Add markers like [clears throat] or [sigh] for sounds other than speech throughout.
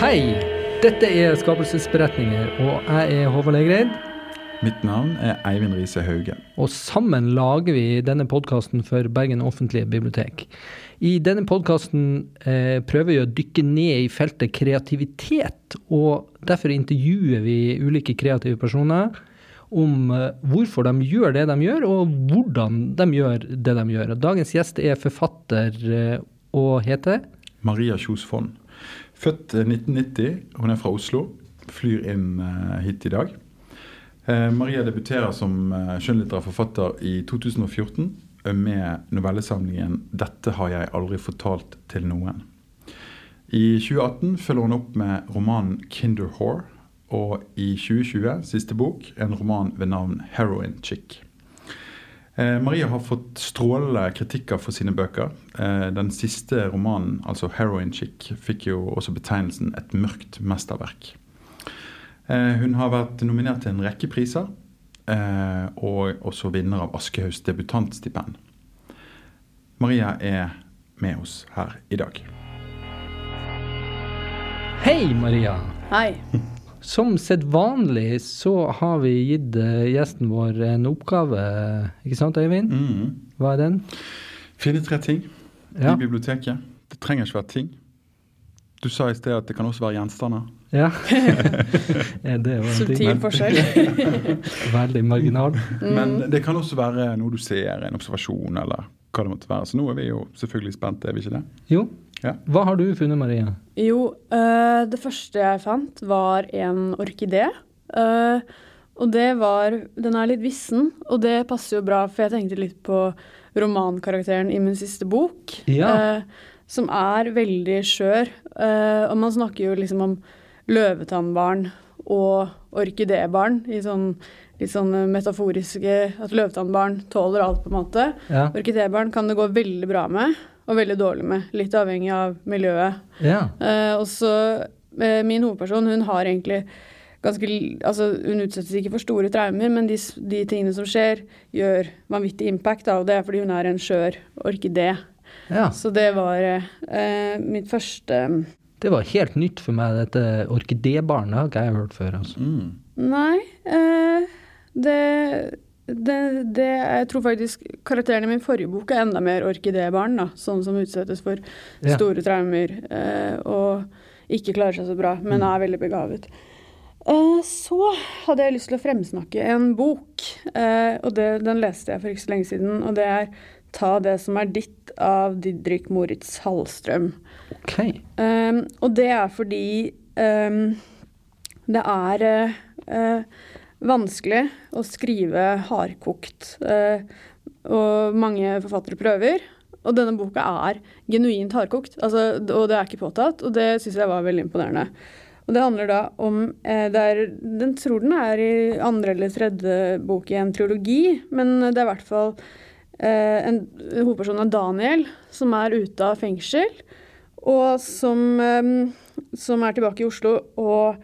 Hei! Dette er Skapelsesberetninger, og jeg er Håvard Legreid. Mitt navn er Eivind Riise Hauge. Og sammen lager vi denne podkasten for Bergen offentlige bibliotek. I denne podkasten eh, prøver vi å dykke ned i feltet kreativitet, og derfor intervjuer vi ulike kreative personer om eh, hvorfor de gjør det de gjør, og hvordan de gjør det de gjør. Og dagens gjest er forfatter eh, og heter Maria Kjos Fonn. Født 1990, hun er fra Oslo. Flyr inn eh, hit i dag. Eh, Maria debuterer som eh, skjønnlitterær forfatter i 2014 med novellesamlingen 'Dette har jeg aldri fortalt til noen'. I 2018 følger hun opp med romanen 'Kinder Whore', og i 2020, siste bok, en roman ved navn 'Heroin Chick'. Maria har fått strålende kritikker for sine bøker. Den siste romanen, altså 'Heroin Chick', fikk jo også betegnelsen 'et mørkt mesterverk'. Hun har vært nominert til en rekke priser, og også vinner av Aschehougs debutantstipend. Maria er med oss her i dag. Hei, Maria. Hei. [laughs] Som sedvanlig så har vi gitt gjesten vår en oppgave, ikke sant Øyvind? Mm. Hva er den? Finne tre ting Ja. i biblioteket. Det trenger ikke være ting. Du sa i sted at det kan også være gjenstander. Ja. [laughs] Ja, det var en ting. Subtil forskjell. [laughs] Veldig marginal. Men det kan også være noe du ser, en observasjon eller hva det måtte være. Så nå er vi jo selvfølgelig spente, er vi ikke det? Jo. Ja. Hva har du funnet, Maria? Jo, eh, det første jeg fant, var en orkidé. Eh, og det var Den er litt vissen, og det passer jo bra, for jeg tenkte litt på romankarakteren i min siste bok. Ja. eh, som er veldig skjør. Og man snakker jo liksom om løvetannbarn og orkidébarn i sånn litt sånn metaforiske At løvetannbarn tåler alt, på en måte. Ja. Orkidébarn kan det gå veldig bra med, og veldig dårlig med. Litt avhengig av miljøet. ja. Eh, og så eh, Min hovedperson hun har egentlig ganske Altså, hun utsettes ikke for store traumer, men de, de tingene som skjer, gjør vanvittig impact av det, fordi hun er en skjør orkidé. ja. Så det var eh, mitt første Det var helt nytt for meg, dette orkidébarnet. Har ikke jeg hørt før. altså. Mm. Nei. Eh, det, det, det Jeg tror faktisk karakteren i min forrige bok er enda mer orkidébarn, da. Sånn som utsettes for Ja. store traumer eh, og ikke klarer seg så bra, men er veldig begavet. Eh, så hadde jeg lyst til å fremsnakke en bok, eh, og det, den leste jeg for ikke så lenge siden. Og det er 'Ta det som er ditt' av Didrik Moritz Hallstrøm. Ok. Um, og det er fordi um, det er eh, eh, vanskelig å skrive hardkokt. eh, og mange forfattere prøver. Og denne boka er genuint hardkokt, altså, og det er ikke påtatt. Og det syns jeg var veldig imponerende. Og det handler da om eh, er, Den tror den er i andre eller tredje bok i en triologi, men det er i hvert fall eh, en hovedperson av Daniel som er ute av fengsel og som, eh, som er tilbake i Oslo og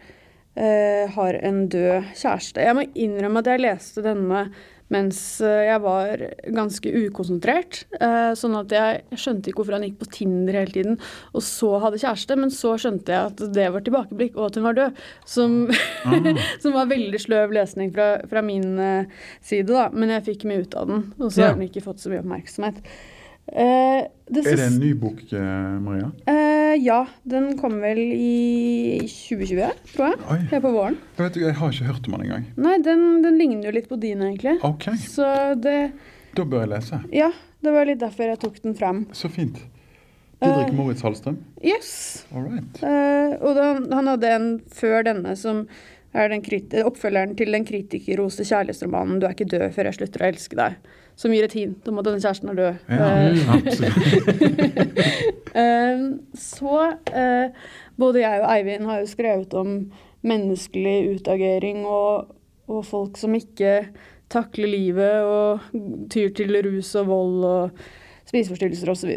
har en død kjæreste. Jeg må innrømme at jeg leste denne mens eh, jeg var ganske ukonsentrert. Eh, sånn at jeg, skjønte ikke hvorfor han gikk på Tinder hele tiden og så hadde kjæreste, men så skjønte jeg at det var tilbakeblikk, og at hun var død. Som, [laughs] som var veldig sløv lesning fra, fra min eh, side, da. Men jeg fikk mye ut av den, og så Ja. har den ikke fått så mye oppmerksomhet. Eh, det Er det en ny bok, eh, Maria? Eh, ja, den kom vel i 2020, tror jeg. Oi. Her på våren. Jeg, vet, jeg har ikke hørt om den engang. Nei, den, den ligner jo litt på din, egentlig. Ok, Så det da bør jeg lese. Ja, det var litt derfor jeg tok den fram. Så fint. Didrik Moritz Hallstrøm. Yes. All right. Uh, og da, han hadde en før denne som er den oppfølgeren til den kritikerroste kjærlighetsromanen 'Du er ikke død før jeg slutter å elske deg'. Som gir et hint om at denne kjæresten er død. Ja, Eh, absolutt. [laughs] Eh, så eh, både jeg og Eivind har jo skrevet om menneskelig utagering og, og folk som ikke takler livet og tyr til rus og vold og spiseforstyrrelser osv.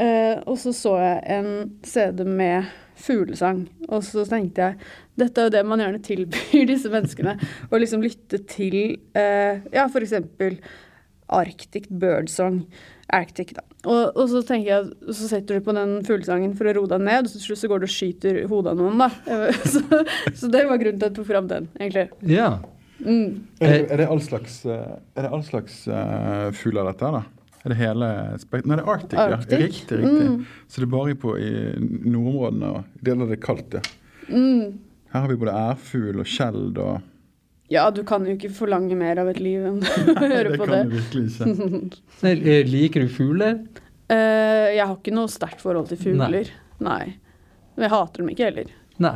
Uh, og så så jeg en CD med fuglesang, og så tenkte jeg dette er jo det man gjerne tilbyr [laughs] disse menneskene. Å liksom lytte til uh, ja, f.eks. Arctic Birdsong. Arctic, da. Og, og så tenker jeg, så setter du på den fuglesangen for å roe deg ned, og til slutt så går du og skyter hodet av noen, da. [laughs] Så, så det var grunnen til at jeg tok fram den, egentlig. Ja. Mm. Er det, er det all slags, eh, er det all slags uh, fugler, dette her, da? Er det hele spekt... Nei, det er Arctic, Arctic. ja. Riktig, riktig. Mm. Så det er bare på i nordområdene og deler det kaldt, ja. Mm. Her har vi både ærfugl og skjeld og Ja, du kan jo ikke forlange mer av et liv enn [laughs] å høre Det på kan det. du virkelig ikke. [laughs] Nei, eh, Liker du fugler? Uh, jeg har ikke noe sterkt forhold til fugler. Nei. Men jeg hater dem ikke heller. Nei.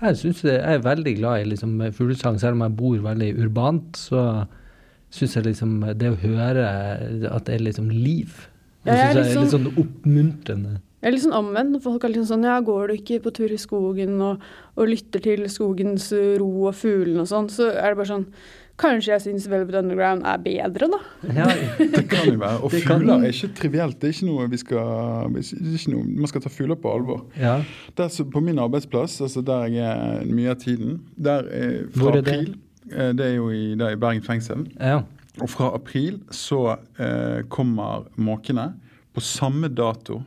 Jeg, synes jeg er veldig glad i liksom, fuglesang, selv om jeg bor veldig urbant. Så syns jeg liksom det å høre at det er liksom liv Ja, Det jeg er synes jeg er liksom- litt sånn oppmuntrende. Jeg er litt sånn omvendt. Folk er litt sånn Ja, går du ikke på tur i skogen og, og lytter til skogens ro og fuglene og sånn, så er det bare sånn Kanskje jeg syns Velvet Underground er bedre, da. Ja, [laughs] Det kan jo være. Og fugler er ikke trivielt. Det er ikke noe vi skal det er ikke noe, Man skal ta fugler på alvor. ja. Der, på min arbeidsplass, altså der jeg er mye av tiden, der er fra Hvor er det? april eh, Det er jo i, er i Bergen fengsel. ja. Og fra april så eh, kommer måkene på samme dato.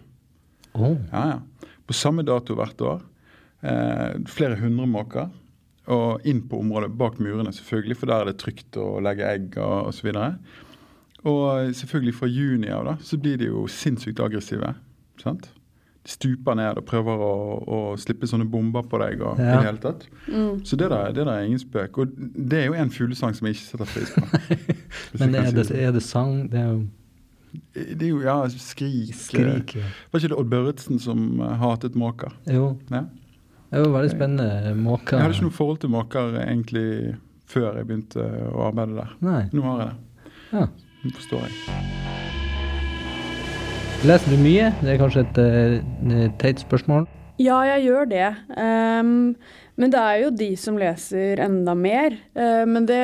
Oh. Ja, ja. På samme dato hvert år. Eh, flere hundre måker. Og inn på området bak murene, selvfølgelig, for der er det trygt å legge egg og osv. Og, og selvfølgelig fra juni av da, så blir de jo sinnssykt aggressive. sant? De stuper ned og prøver å, å slippe sånne bomber på deg. og i det hele tatt. Mm. Så det der, det der er ingen spøk. Og det er jo en fuglesang som jeg ikke setter pris på. [laughs] Men er si det, er det sang? Det er jo Det er jo, ja, skrik. skrik. Ja. Var ikke det Odd Børretzen som eh, hatet måker? Jo. Ja. Det var veldig spennende måker. Jeg hadde ikke noe forhold til måker eh, egentlig før jeg begynte å arbeide der. Nei. Nå har jeg det. Ja. Nå forstår jeg. Leser du mye? Det er kanskje et uh, teit spørsmål. Ja, jeg gjør det. Um, men det er jo de som leser enda mer. Uh, men det,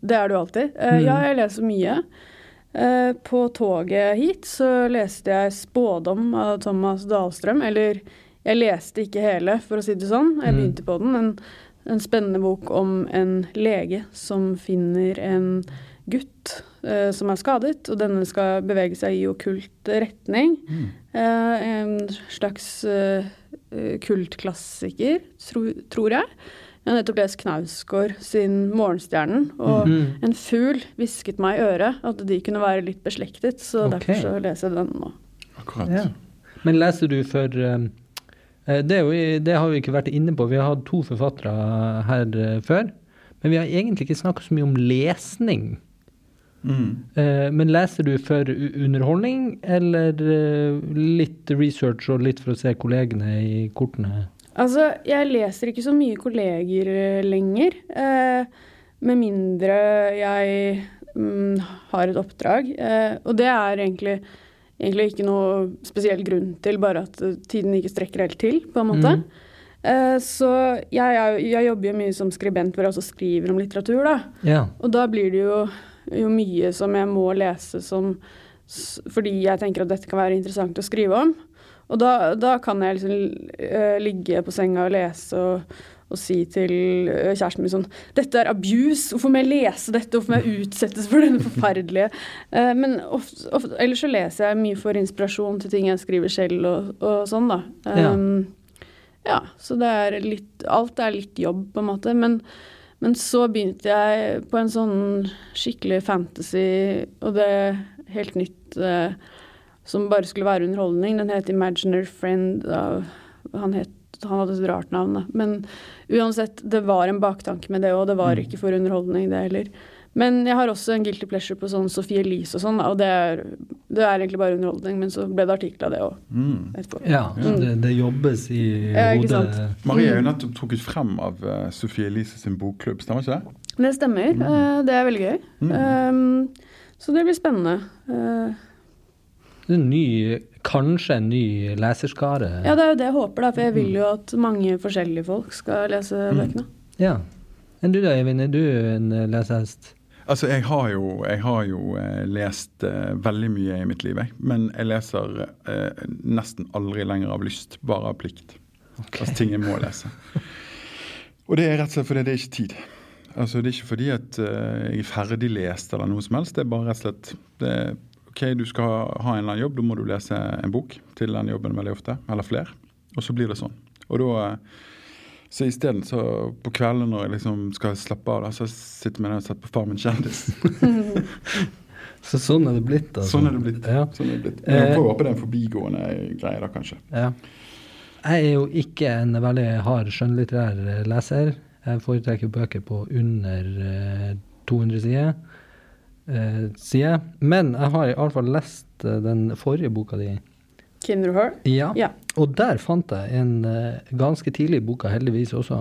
det er det jo alltid. Uh, mm. Ja, jeg leser mye. Eh, på toget hit så leste jeg 'Spådom' av Thomas Dahlstrøm. Eller jeg leste ikke hele, for å si det sånn. Jeg Mhm. begynte på den. En, en spennende bok om en lege som finner en gutt eh, som er skadet, og denne skal bevege seg i okkult retning. Mm. Eh, en slags eh, eh, kultklassiker, tro, tror jeg. Jeg har nettopp lest Knausgård sin 'Morgenstjernen', og Mhm. en fugl hvisket meg i øret at de kunne være litt beslektet, så okay. derfor så leser jeg den nå. Akkurat. Ja. Men leser du for eh, eh, det, er jo, det har vi ikke vært inne på. Vi har hatt to forfattere her eh, før. Men vi har egentlig ikke snakket så mye om lesning. Mm. Eh, men leser du for underholdning, eller litt research og litt for å se kollegene i kortene? Altså, jeg leser ikke så mye kolleger eh, lenger. Eh, med mindre jeg mm, har et oppdrag. Eh, og det er egentlig, egentlig ikke noe spesiell grunn til, bare at eh, tiden ikke strekker helt til, på en måte. Mm. Eh, så jeg, jeg, jeg jobber jo mye som skribent hvor jeg også skriver om litteratur, da. Ja. Og da blir det jo, jo mye som jeg må lese som fordi jeg tenker at dette kan være interessant å skrive om. Og da, da kan jeg liksom eh, ligge på senga og lese og, og si til eh, kjæresten min sånn Dette er abuse! Hvorfor må jeg lese dette? Hvorfor må jeg utsettes for denne forferdelige Eh, Men ofte, ofte, ellers så leser jeg mye for inspirasjon til ting jeg skriver selv og, og sånn, da. Ja. Um, ja, så det er litt Alt er litt jobb, på en måte. Men, men så begynte jeg på en sånn skikkelig fantasy, og det er helt nytt eh, som bare skulle være underholdning. Den het Imaginary Friend. Av, han, het, han hadde et rart navn, da. Men uansett, det var en baktanke med det òg. Det var Mm. ikke for underholdning, det heller. Men jeg har også en guilty pleasure på sånn Sophie Elise og sånn, og det er, det er egentlig bare underholdning. Men så ble det artikler av det òg Mm. ja Mm. det, det jobbes i Ja, hodet. Marie er jo Mm. nettopp trukket frem av uh, Sofie Elise sin bokklubb, stemmer ikke det? Det stemmer. Mm. Uh, det er veldig gøy. Mm. Um, så det blir spennende. Er en ny, kanskje en ny leserskare. ja, det er jo det jeg håper, da, for jeg vil jo at mange forskjellige folk skal lese Mm. bøkene. Ja. Enn du da, Eivind? Er du en eh, lesehest? Altså, jeg har jo, jeg har jo eh, lest uh, veldig mye i mitt liv, jeg. Men jeg leser uh, nesten aldri lenger av lyst, bare av plikt. Altså ting jeg må lese. [laughs] Og det er rett og slett fordi det er ikke tid. Altså, det er ikke fordi at uh, jeg er ferdiglest eller noe som helst. Det er bare rett og slett det, OK, du skal ha en eller annen jobb, da må du lese en bok til den jobben veldig ofte. Eller flere. Og så blir det sånn. Og da så isteden så på kvelden når jeg liksom skal slappe av, da, så sitter jeg og ser på Farmen kjendis. [laughs] så sånn er det blitt, altså. Sånn er det blitt. Ja. Sånn er det blitt. Jeg får håpe det er en forbigående greie, da, kanskje. Ja. Jeg er jo ikke en veldig hard skjønnlitterær leser. Jeg foretrekker bøker på under 200 sider. Eh, sider. Men jeg har iallfall lest eh, den forrige boka di. Kinder Her? Ja. ja. Og der fant jeg en uh, ganske tidlig boka, heldigvis også.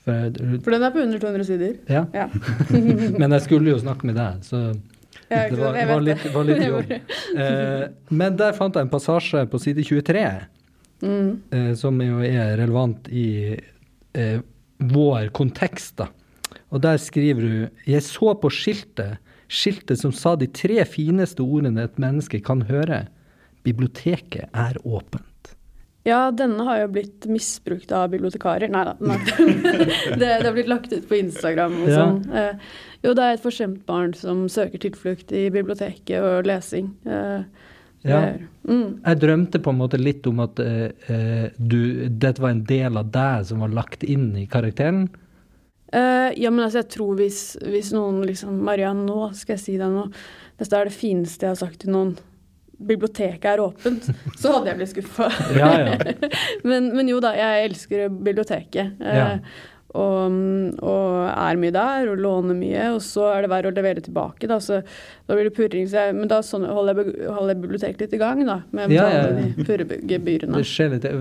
For, For, den er på under 200 sider? Ja. ja. [laughs] [laughs] men jeg skulle jo snakke med deg, så det var, var, litt, var litt, jobb. [laughs] uh, men der fant jeg en passasje på side 23 mm. som jo er relevant i vår kontekst, da. Og der skriver du Jeg så på skiltet, skiltet som sa de tre fineste ordene et menneske kan høre. Biblioteket er åpent. Ja, denne har jo blitt misbrukt av bibliotekarer. Nei da. [laughs] det, det, har blitt lagt ut på Instagram og sånn. Eh, jo, det er et forskjemt barn som søker tilflukt i biblioteket og lesing. Eh, ja. Mm. Jeg drømte på en måte litt om at eh, eh, du, dette var en del av deg som var lagt inn i karakteren. Uh, ja, men altså, jeg tror hvis, hvis noen liksom Mariann, nå skal jeg si deg noe. Dette er det fineste jeg har sagt til noen biblioteket er åpent, så hadde jeg blitt skuffa. Ja, ja. [laughs] men, men, jo da, jeg elsker biblioteket. Ja. Og, og, er mye der og låner mye. Og så er det verre å levere tilbake, da. Så da blir det purring. Jeg, men da sånn, holder, jeg, holder jeg biblioteket litt i gang, da. Med ja, ja. purregebyrene.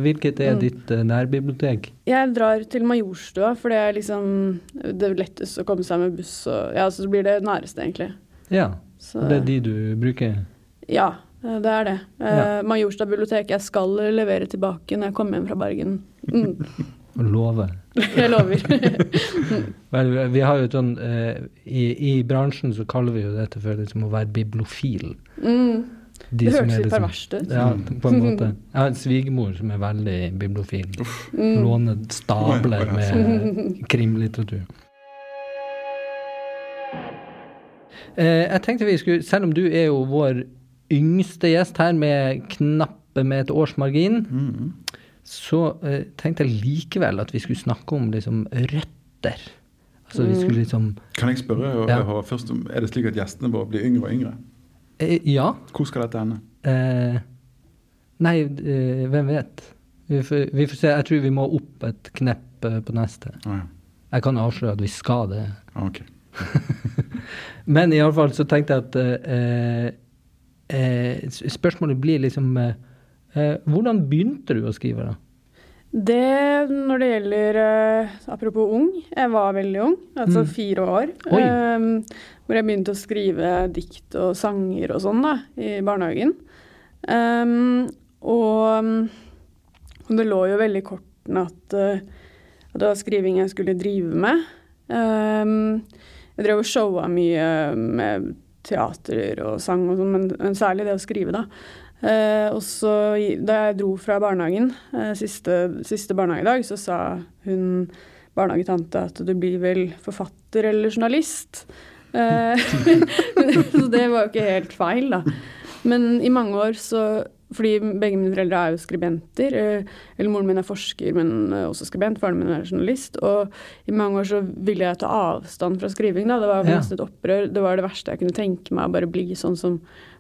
Hvilket er mm. ditt uh, nærbibliotek? Jeg drar til Majorstua, for det er liksom det letteste lettest å komme seg med buss. Og, ja, så blir det næreste, egentlig. Ja. Så, det er de du bruker? Ja. Eh, det er det. Ja. Uh, Majorstua bibliotek. Jeg skal levere tilbake når jeg kommer hjem fra Bergen. Mm. [laughs] Lover. jeg lover. [laughs] Vel, vi har jo sånn uh, i, i, bransjen så kaller vi jo dette for liksom å være bibliofil. Mm. De det hørtes litt liksom, perverst ut. Ja, på en måte. [laughs] Jeg har en svigermor som er veldig bibliofil. Mm. Låner stabler med [laughs] krimlitteratur. Eh, jeg tenkte vi skulle, Selv om du er jo vår yngste gjest her med knappe med et års margin, mm. Så eh, tenkte jeg likevel at vi skulle snakke om liksom røtter. Altså vi skulle liksom Kan jeg spørre ja. først om, Er det slik at gjestene våre blir yngre og yngre? Eh, ja. Hvor skal dette ende? Eh, nei, hvem vet? Vi får, vi får, se. Jeg tror vi må opp et knepp på neste. Ah, ja. Jeg kan avsløre at vi skal det. Ah, okay. [laughs] Men iallfall så tenkte jeg at eh, spørsmålet blir liksom eh, eh, Hvordan begynte du å skrive, da? Det, når det gjelder uh, Apropos ung. Jeg var veldig ung, altså mm. fire år. Um, hvor jeg begynte å skrive dikt og sanger og sånn da, i barnehagen. Um, og, og, det lå jo veldig i kortene at, uh, at, det var skriving jeg skulle drive med. Um, jeg drev og showa mye med teater og sang og sånn, men, men, særlig det å skrive, da. Eh, og så da jeg dro fra barnehagen, eh, siste, siste barnehagedag, så sa hun barnehagetante at du blir vel forfatter eller journalist. Eh, [laughs] så det var jo ikke helt feil, da. Men i mange år så fordi begge mine foreldre er jo skribenter. Eh, eller moren min er forsker, men også skribent. Faren min er journalist. Og i mange år så ville jeg ta avstand fra skriving. da. Det var nesten et opprør. Det var det verste jeg kunne tenke meg, å bare bli sånn som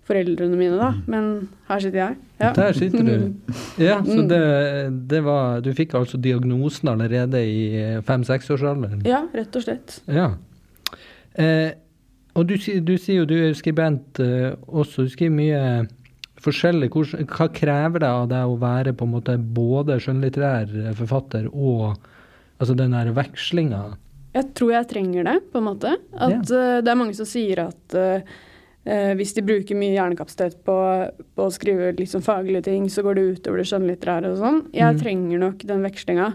foreldrene mine, da. Men her sitter jeg. Ja. Der sitter du. [laughs] Ja, så det, det var Du fikk altså diagnosen allerede i fem-seksårsalderen? Ja, rett og slett. Ja. Eh, og du, du, sier jo du er skribent eh, også. Du skriver mye forskjellig. Hva krever det av deg å være på en måte både skjønnlitterær forfatter og altså den der vekslinga? Jeg tror jeg trenger det, på en måte. At ja. uh, det er mange som sier at uh, uh, hvis de bruker mye hjernekapasitet på, på, å skrive liksom faglige ting, så går det utover det skjønnlitterære og sånn. Jeg mm. trenger nok den vekslinga.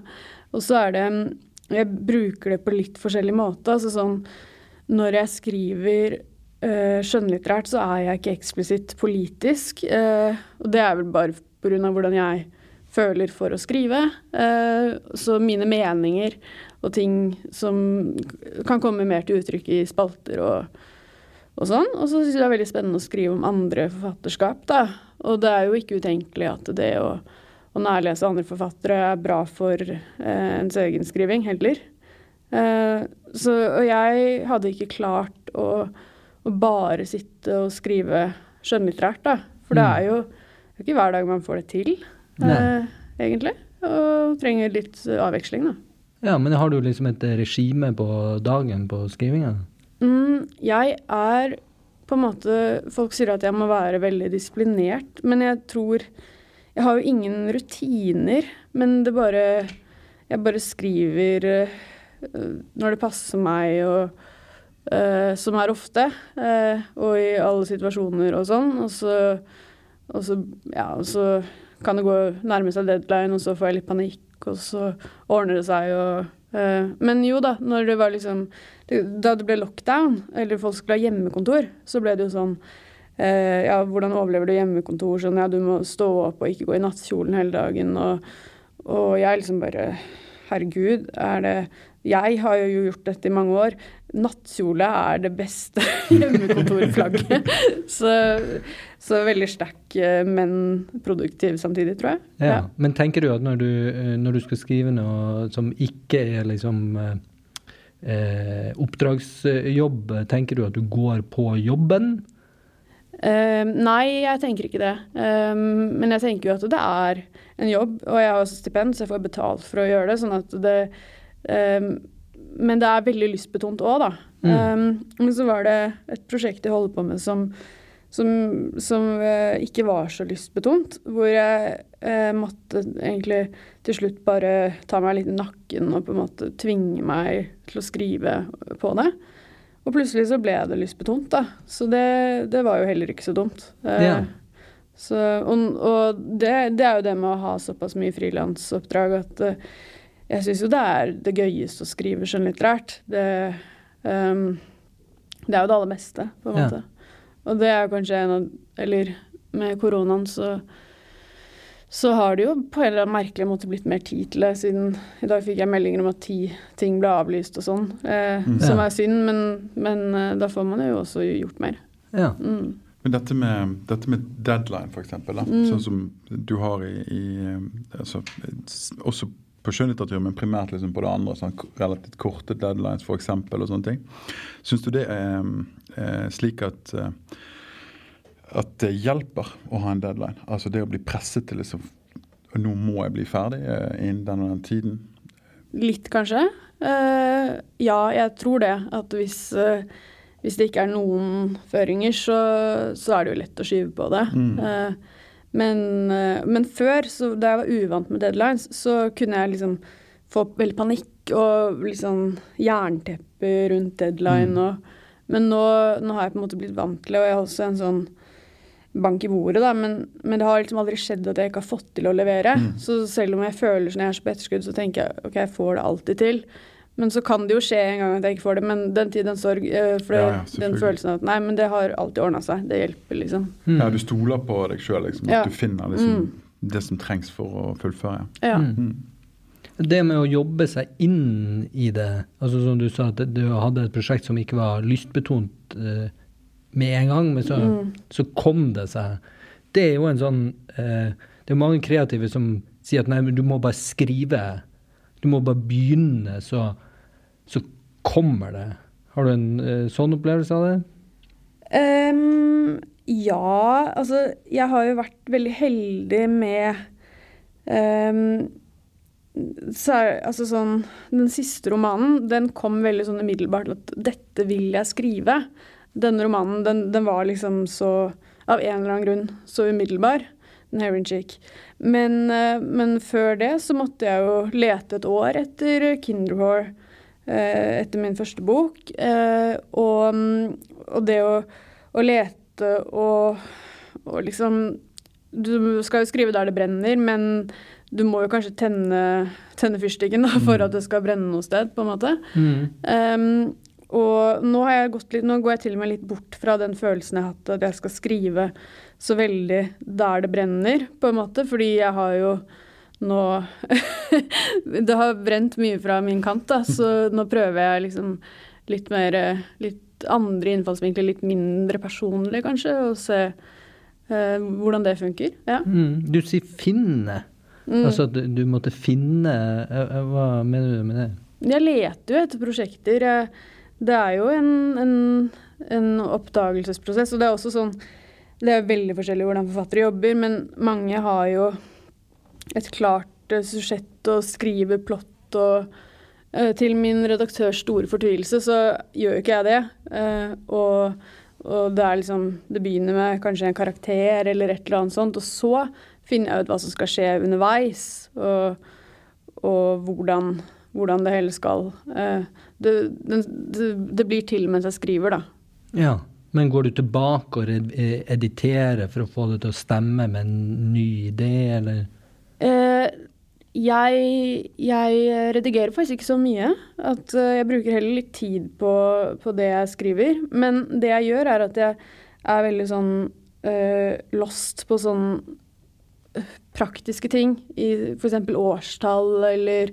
Og så er det Jeg bruker det på litt forskjellig måte. Altså sånn når jeg skriver eh, skjønnlitterært så er jeg ikke eksplisitt politisk. Eh, og det er vel bare pga. hvordan jeg føler for å skrive. Uh, så mine meninger og ting som kan komme mer til uttrykk i spalter og, og sånn. Og så syns jeg det er veldig spennende å skrive om andre forfatterskap, da. Og det er jo ikke utenkelig at det å, å nærlese andre forfattere er bra for eh, ens egen skriving heller. Eh, så, og jeg hadde ikke klart å, å bare sitte og skrive skjønnlitterært, da. For det Mm. er jo det er ikke hver dag man får det til, eh, egentlig. Og trenger litt avveksling, da. Ja, men har du liksom et regime på dagen på skrivinga? Mm, jeg er på en måte Folk sier at jeg må være veldig disiplinert, men jeg tror Jeg har jo ingen rutiner, men det bare Jeg bare skriver eh, når det passer meg, og uh, som er ofte. Uh, og i alle situasjoner og sånn. Og så, og så Ja, og så kan det gå nærme seg deadline, og så får jeg litt panikk, og så ordner det seg, og Men jo da, når det var liksom Da det ble lockdown, eller folk skulle ha hjemmekontor, så ble det jo sånn eh, Ja, hvordan overlever du hjemmekontor? Sånn, ja, du må stå opp og ikke gå i nattkjolen hele dagen, og, og jeg liksom bare Herregud, er det Jeg har jo gjort dette i mange år. Nattkjole er det beste [laughs] hjemmekontorflagget. så, så veldig sterk, eh, men produktiv samtidig, tror jeg. Ja. Men tenker du at når du, eh, når du skal skrive noe som ikke er liksom eh, eh, oppdragsjobb, tenker du at du går på jobben? Eh, nei, jeg tenker ikke det. Um, men jeg tenker jo at det er en jobb, og jeg har også stipend, så jeg får betalt for å gjøre det. sånn at det Um, Men det er veldig lystbetont òg, da. Eh, men så var det et prosjekt jeg holder på med som, som, som uh, ikke var så lystbetont. Hvor jeg uh, måtte egentlig til slutt bare ta meg litt i nakken og på en måte tvinge meg til å skrive på det. Og plutselig så ble det lystbetont, da. Så det, det var jo heller ikke så dumt. Eh, Ja. Så, og og det, det er jo det med å ha såpass mye frilansoppdrag at eh, jeg syns jo det er det gøyeste å skrive skjønnlitterært. Det, um, det er jo det aller beste, på en Ja. måte. Og det er kanskje en av Eller med koronaen så så har det jo på en eller annen merkelig måte blitt mer tid til det, siden i dag fikk jeg meldinger om at ti ting ble avlyst og sånn, eh, som er synd, men, men eh, da får man jo også gjort mer. Ja. Mm. Men dette med, dette med deadline, f.eks., Mm. sånn som du har i, i eh, altså, Også på skjønnlitteratur, men primært liksom på det andre, sånn relativt korte deadlines f.eks. og sånne ting. Syns du det er er slik at eh, at det hjelper å ha en deadline? Altså det å bli presset til liksom Nå må jeg bli ferdig eh, innen den og den tiden. Litt, kanskje. Uh, ja, jeg tror det. At hvis, uh, hvis det ikke er noen føringer, så, så er det jo lett å skyve på det. Eh, men, eh, men før, så, da jeg var uvant med deadlines, så kunne jeg liksom få veldig panikk og liksom jernteppe rundt deadline. Og, men nå, nå har jeg på en måte blitt vant til det, og jeg har også en sånn bank i bordet, da, men, men det har liksom aldri skjedd at jeg ikke har fått til å levere. Så selv om jeg føler som jeg er så på etterskudd, så tenker jeg ok, jeg får det alltid til. Men så kan det jo skje en gang at jeg ikke får det, men den tid, den sorg. For For Ja, ja, den følelsen av at nei, men det har alltid ordna seg. Det hjelper, liksom. Ja, Du stoler på deg sjøl, liksom, at Ja. du finner liksom, det som trengs for å fullføre. Ja. Mm. Det med å jobbe seg inn i det, altså som du sa, at du hadde et prosjekt som ikke var lystbetont eh, med en gang, men så, så kom det seg. Det er jo en sånn eh, Det er mange kreative som sier at nei, men du må bare skrive. Du må bare begynne, så, så kommer det. Har du en eh, sånn opplevelse av det? Um, ja, altså jeg har jo vært veldig heldig med um, så er, altså sånn, Den siste romanen den kom veldig sånn umiddelbart at dette vil jeg skrive. Denne romanen den, den var liksom så Av en eller annen grunn så umiddelbar. Den Heron Chick. Men, eh, men før det så måtte jeg jo lete et år etter Kinderhore. eh, etter min første bok. Eh, og, mm, og det å, å lete og, og liksom Du skal jo skrive der det brenner, men du må jo kanskje tenne, tenne fyrstikken da, for at det skal brenne noe sted, på en måte. Um, og nå, har jeg gått litt, nå går jeg til og med litt bort fra den følelsen jeg har hatt at jeg skal skrive så veldig der det brenner, på en måte. Fordi jeg har jo nå [laughs] Det har brent mye fra min kant, da, så nå prøver jeg liksom litt mer Litt andre innfallsvinkler, litt mindre personlig, kanskje, og se eh, hvordan det funker. Ja. Mm. Du sier finne. Mm. Altså at du, du måtte finne eh, eh, Hva mener du med det? Jeg leter jo etter prosjekter. Jeg- Det er jo en, en, en oppdagelsesprosess, og det er også sånn Det er veldig forskjellig hvordan forfattere jobber, men mange har jo et klart eh, susjett og skriver plott og eh, Til min redaktørs store fortvilelse så gjør jo ikke jeg det. Eh, og, og det er liksom Det begynner med kanskje en karakter eller et eller annet sånt, og så finner jeg ut hva som skal skje underveis, og, og hvordan, hvordan det hele skal eh, det, det, det, blir til mens jeg skriver, da. Ja. Men går du tilbake og eh, editerer for å få det til å stemme med en ny idé, eller? Eh, jeg, jeg redigerer faktisk ikke så mye. At eh, jeg bruker heller litt tid på, på det jeg skriver. Men det jeg gjør, er at jeg er veldig sånn eh, lost på sånn eh, praktiske ting. I f.eks. årstall eller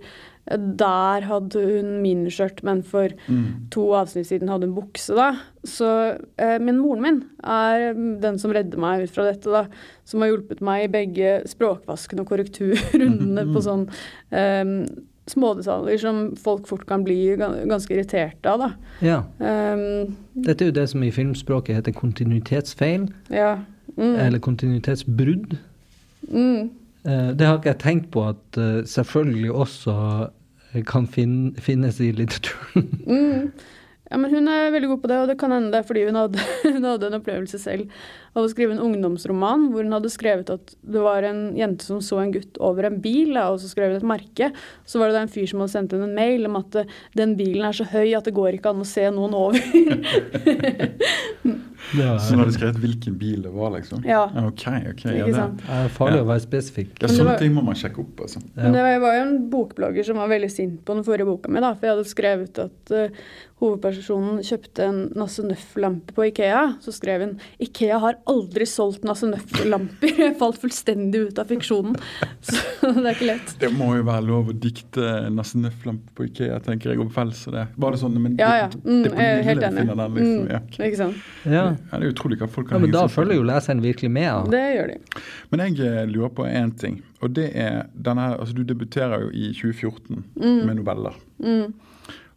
der hadde hun miniskjørt, men for Mm. to avsnitt siden hadde hun bukse, da. Så, eh, men moren min er den som redder meg ut fra dette, da. Som har hjulpet meg i begge språkvaskene og korrekturrundene på sånn eh, smådetaljer som folk fort kan bli ganske irriterte av, da. Ja. Um, Dette er jo det som i filmspråket heter kontinuitetsfeil, ja. Mm. eller kontinuitetsbrudd. Mm. Eh, Det har ikke jeg tenkt på at eh, selvfølgelig også eh, kan fin finnes i litteraturen. [laughs] Mm. Ja, men hun er veldig god på det, og det kan hende det er fordi hun hadde, [laughs] hun hadde en opplevelse selv av å skrive en ungdomsroman hvor hun hadde skrevet at det var en jente som så en gutt over en bil, og så skrev hun et merke. Så var det da en fyr som hadde sendt henne en mail om at den bilen er så høy at det går ikke an å se noen over. [laughs] Det Så Så har hadde skrevet hvilken bil det var, liksom? Ja. Ok, ok. Ja, det, det er farlig Ja. å være spesifikk. ja, sånne var- ting må man sjekke opp, altså. Men det var- var jo en bokblogger som var veldig sint på den forrige boka mi, da, for jeg hadde skrevet at uh, hovedpersonen kjøpte en Nasse Nøff-lampe på Ikea. Så skrev hun Ikea har aldri solgt Nasse Nøff-lamper. [laughs] Jeg falt fullstendig ut av fiksjonen. [laughs] Så det er ikke lett. Det må jo være lov å dikte Nasse Nøff-lampe på Ikea, tenker jeg, og vel så det. Var det sånn, men Ja, ja. det, Mm, det det, på jeg er helt enig. den, liksom. Mm, Ja. Ikke sant. Ja. Ja, det er utrolig hva folk ja, kan men henge da følger jo leseren virkelig med. Ja. Det gjør de. Men jeg eh, lurer på én ting, og det er denne her Altså, du debuterer jo i 2014 Mm. med noveller.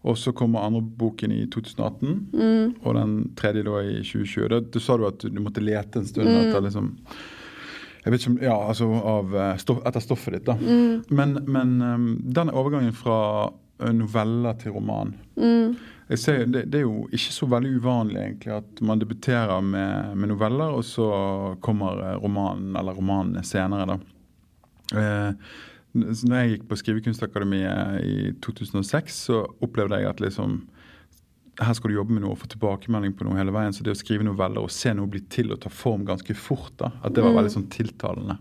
Og så kommer andre boken i 2018, Mm. og den tredje da i 2020. Da, du sa du at du måtte lete en stund Mm. etter liksom jeg vet ikke om, ja, altså av, eh, stoff, Etter stoffet ditt, da. Mm. Men, men um, den overgangen fra eh, noveller til roman Mm. Ser, det, det er jo ikke så veldig uvanlig egentlig at man debuterer med, med noveller, og så kommer eh, romanen eller romanene senere. da. Eh, når jeg gikk på Skrivekunstakademiet i 2006, så opplevde jeg at liksom her skal du jobbe med noe og få tilbakemelding på noe hele veien. Så det å skrive noveller og se noe bli til og ta form ganske fort, da, at det var veldig sånn tiltalende.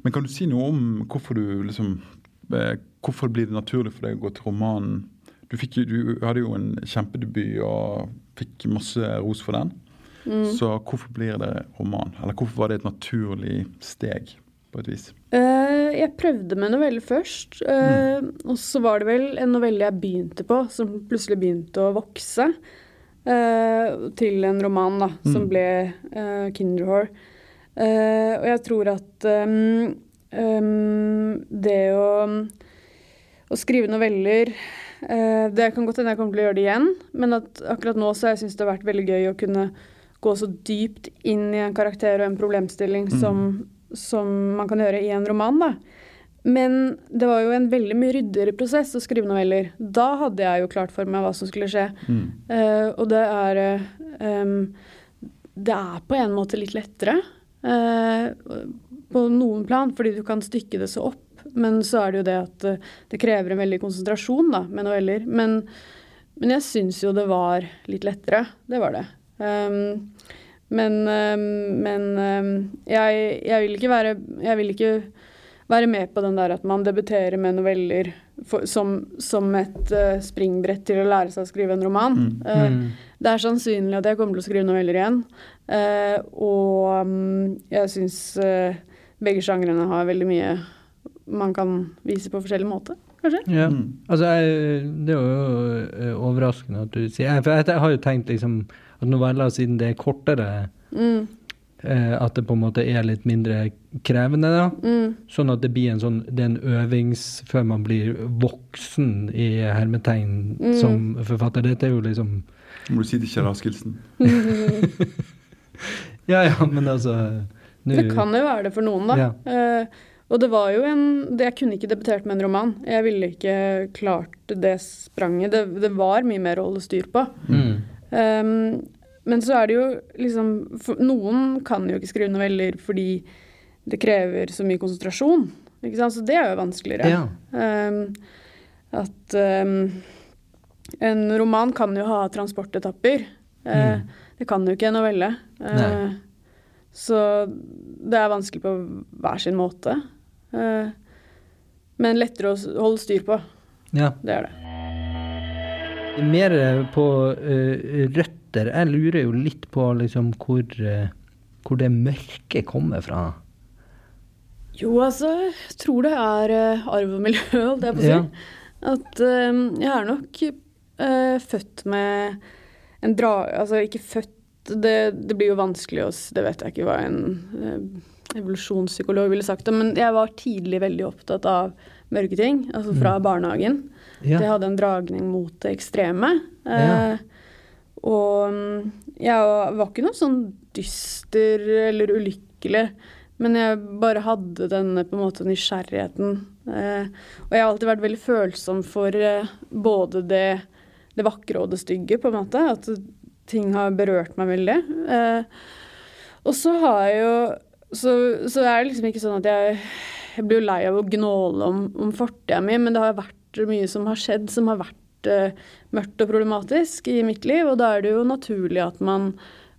Men kan du si noe om hvorfor du liksom eh, Hvorfor blir det naturlig for deg å gå til romanen? Du, fikk, du hadde jo en kjempedebut og fikk masse ros for den. Så hvorfor blir det roman? Eller hvorfor var det et naturlig steg, på et vis? Uh, jeg prøvde med novelle først, eh, og så var det vel en novelle jeg begynte på, som plutselig begynte å vokse. Uh, til en roman da, som Mm. ble uh, Kinderhore. Eh, og jeg tror at um, um, det å, å skrive noveller Det kan godt hende jeg kommer til å gjøre det igjen, men at akkurat nå så jeg syntes det har vært veldig gøy å kunne gå så dypt inn i en karakter og en problemstilling som, som man kan gjøre i en roman. da. Men det var jo en veldig mye ryddigere prosess å skrive noveller. Da hadde jeg jo klart for meg hva som skulle skje. Mm. Uh, og det er eh, em, Det er på en måte litt lettere uh, på noen plan, fordi du kan stykke det så opp. Men så er det jo det at eh, det krever en veldig konsentrasjon da, med noveller. Men, men jeg syns jo det var litt lettere. Det var det. Um, men em, men em, jeg, jeg vil ikke være Jeg vil ikke være med på den der at man debuterer med noveller for, som, som et eh, springbrett til å lære seg å skrive en roman. Mm. Eh, Mm. det er sannsynlig at jeg kommer til å skrive noveller igjen. Eh, og jeg syns begge sjangrene har veldig mye man kan vise på forskjellig måte, kanskje. Ja. Mm. Altså, jeg, det er jo eh, overraskende at du sier jeg- For jeg, jeg har jo tenkt liksom at noveller, siden det er kortere, Mm, eh, at det på en måte er litt mindre krevende, da. mm, Sånn at det blir en sånn Det er en øvings før man blir voksen i hermetegn Mm. som forfatter. Dette er jo liksom Må du si det, Kjell Askildsen. [laughs] Ja ja, men altså nu, Det kan jo være det for noen, da. Ja. Eh, og det var jo en det, Jeg kunne ikke debutert med en roman. Jeg ville ikke klart det spranget. Det, det var mye mer å holde styr på. mm. Um, men så er det jo liksom for, Noen kan jo ikke skrive noveller fordi det krever så mye konsentrasjon. Ikke sant? Så det er jo vanskeligere. Ja. Um, at um, en roman kan jo ha transportetapper. Mm. Uh, Det kan jo ikke en novelle. Uh, så det er vanskelig på hver sin måte. Eh, men lettere å holde styr på. ja. Det er det. Mer eh, på eh, røtter. Jeg lurer jo litt på liksom hvor, hvor det mørke kommer fra. Jo, altså, jeg tror det er arv og miljø, [laughs] holdt jeg på å si. Ja. At jeg er nok født med en dra... Altså ikke født, det, det blir jo vanskelig å Det vet jeg ikke hva en evolusjonspsykolog ville sagt, det, men jeg var tidlig veldig opptatt av mørke ting. Altså fra barnehagen. Ja. Jeg hadde en dragning mot det ekstreme. Ja. Eh, og mm, jeg var var ikke noe sånn dyster eller ulykkelig, men jeg bare hadde denne på en måte nysgjerrigheten. Eh, og jeg har alltid vært veldig følsom for eh, både det, det vakre og det stygge, på en måte. At ting har berørt meg veldig. Eh, og så har jeg jo så, så er det liksom ikke sånn at jeg Jeg blir jo lei av å gnåle om, om fortida mi, men det har vært mye som har skjedd som har vært uh, mørkt og problematisk i mitt liv, og da er det jo naturlig at man,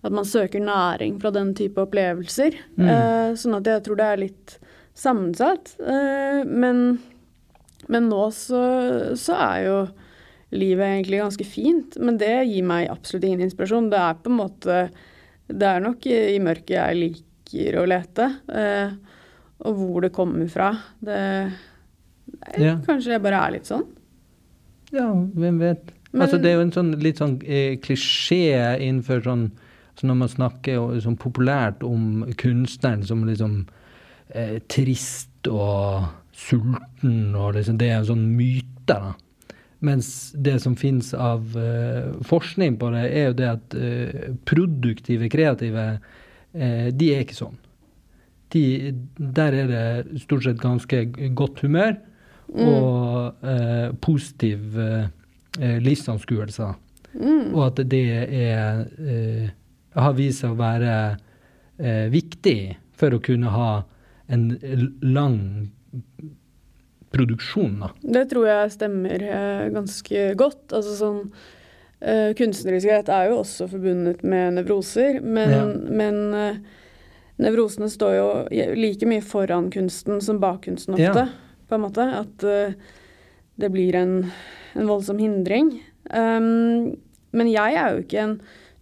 at man søker næring fra den type opplevelser. Mm. Uh, sånn at jeg tror det er litt sammensatt. Uh, men, men nå så, så er jo livet egentlig ganske fint, men det gir meg absolutt ingen inspirasjon. Det er på en måte Det er nok i, i mørket jeg liker å lete. Eh, og hvor det kommer fra. Det Ja. Kanskje det bare er litt sånn. Ja, hvem vet. Men- altså, det er jo en sånn litt sånn eh, klisjé innenfor sånn så Når man snakker sånn populært om kunstneren som liksom eh, trist og sulten, og liksom det er en sånn myte, da. Mens det som finnes av eh, forskning på det, er jo det at eh, produktive, kreative, de er ikke sånn. De, der er det stort sett ganske godt humør og eh, positiv eh, eh, livsanskuelse. Mm. Og at det er, eh, har vist seg å være eh, viktig for å kunne ha en lang produksjon. Da. Det tror jeg stemmer eh, ganske godt. Altså sånn eh, Kunstneriskhet er jo også forbundet med nevroser, men, Ja. men uh, nevrosene står jo like mye foran kunsten som bak kunsten Ja. ofte. På en måte. At uh, det blir en, en voldsom hindring. Um, men jeg er jo ikke en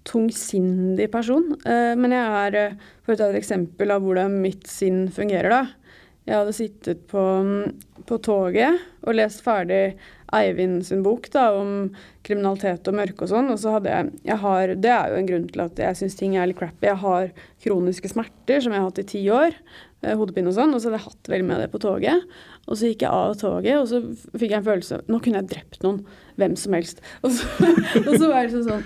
tungsindig person. men jeg er, for å ta et eksempel av hvordan mitt sinn fungerer, da. Jeg hadde sittet på, på toget og lest ferdig Eivind sin bok da, om kriminalitet og mørke og sånn. Og så hadde jeg, jeg har, Det er jo en grunn til at jeg syns ting er litt crappy. Jeg har kroniske smerter som jeg har hatt i ti år. eh, Hodepine og sånn. Og så hadde jeg hatt veldig med det på toget. Og så gikk jeg av toget, og så fikk jeg en følelse Nå kunne jeg drept noen. Hvem som helst. [laughs] Og så, og så var det sånn sånn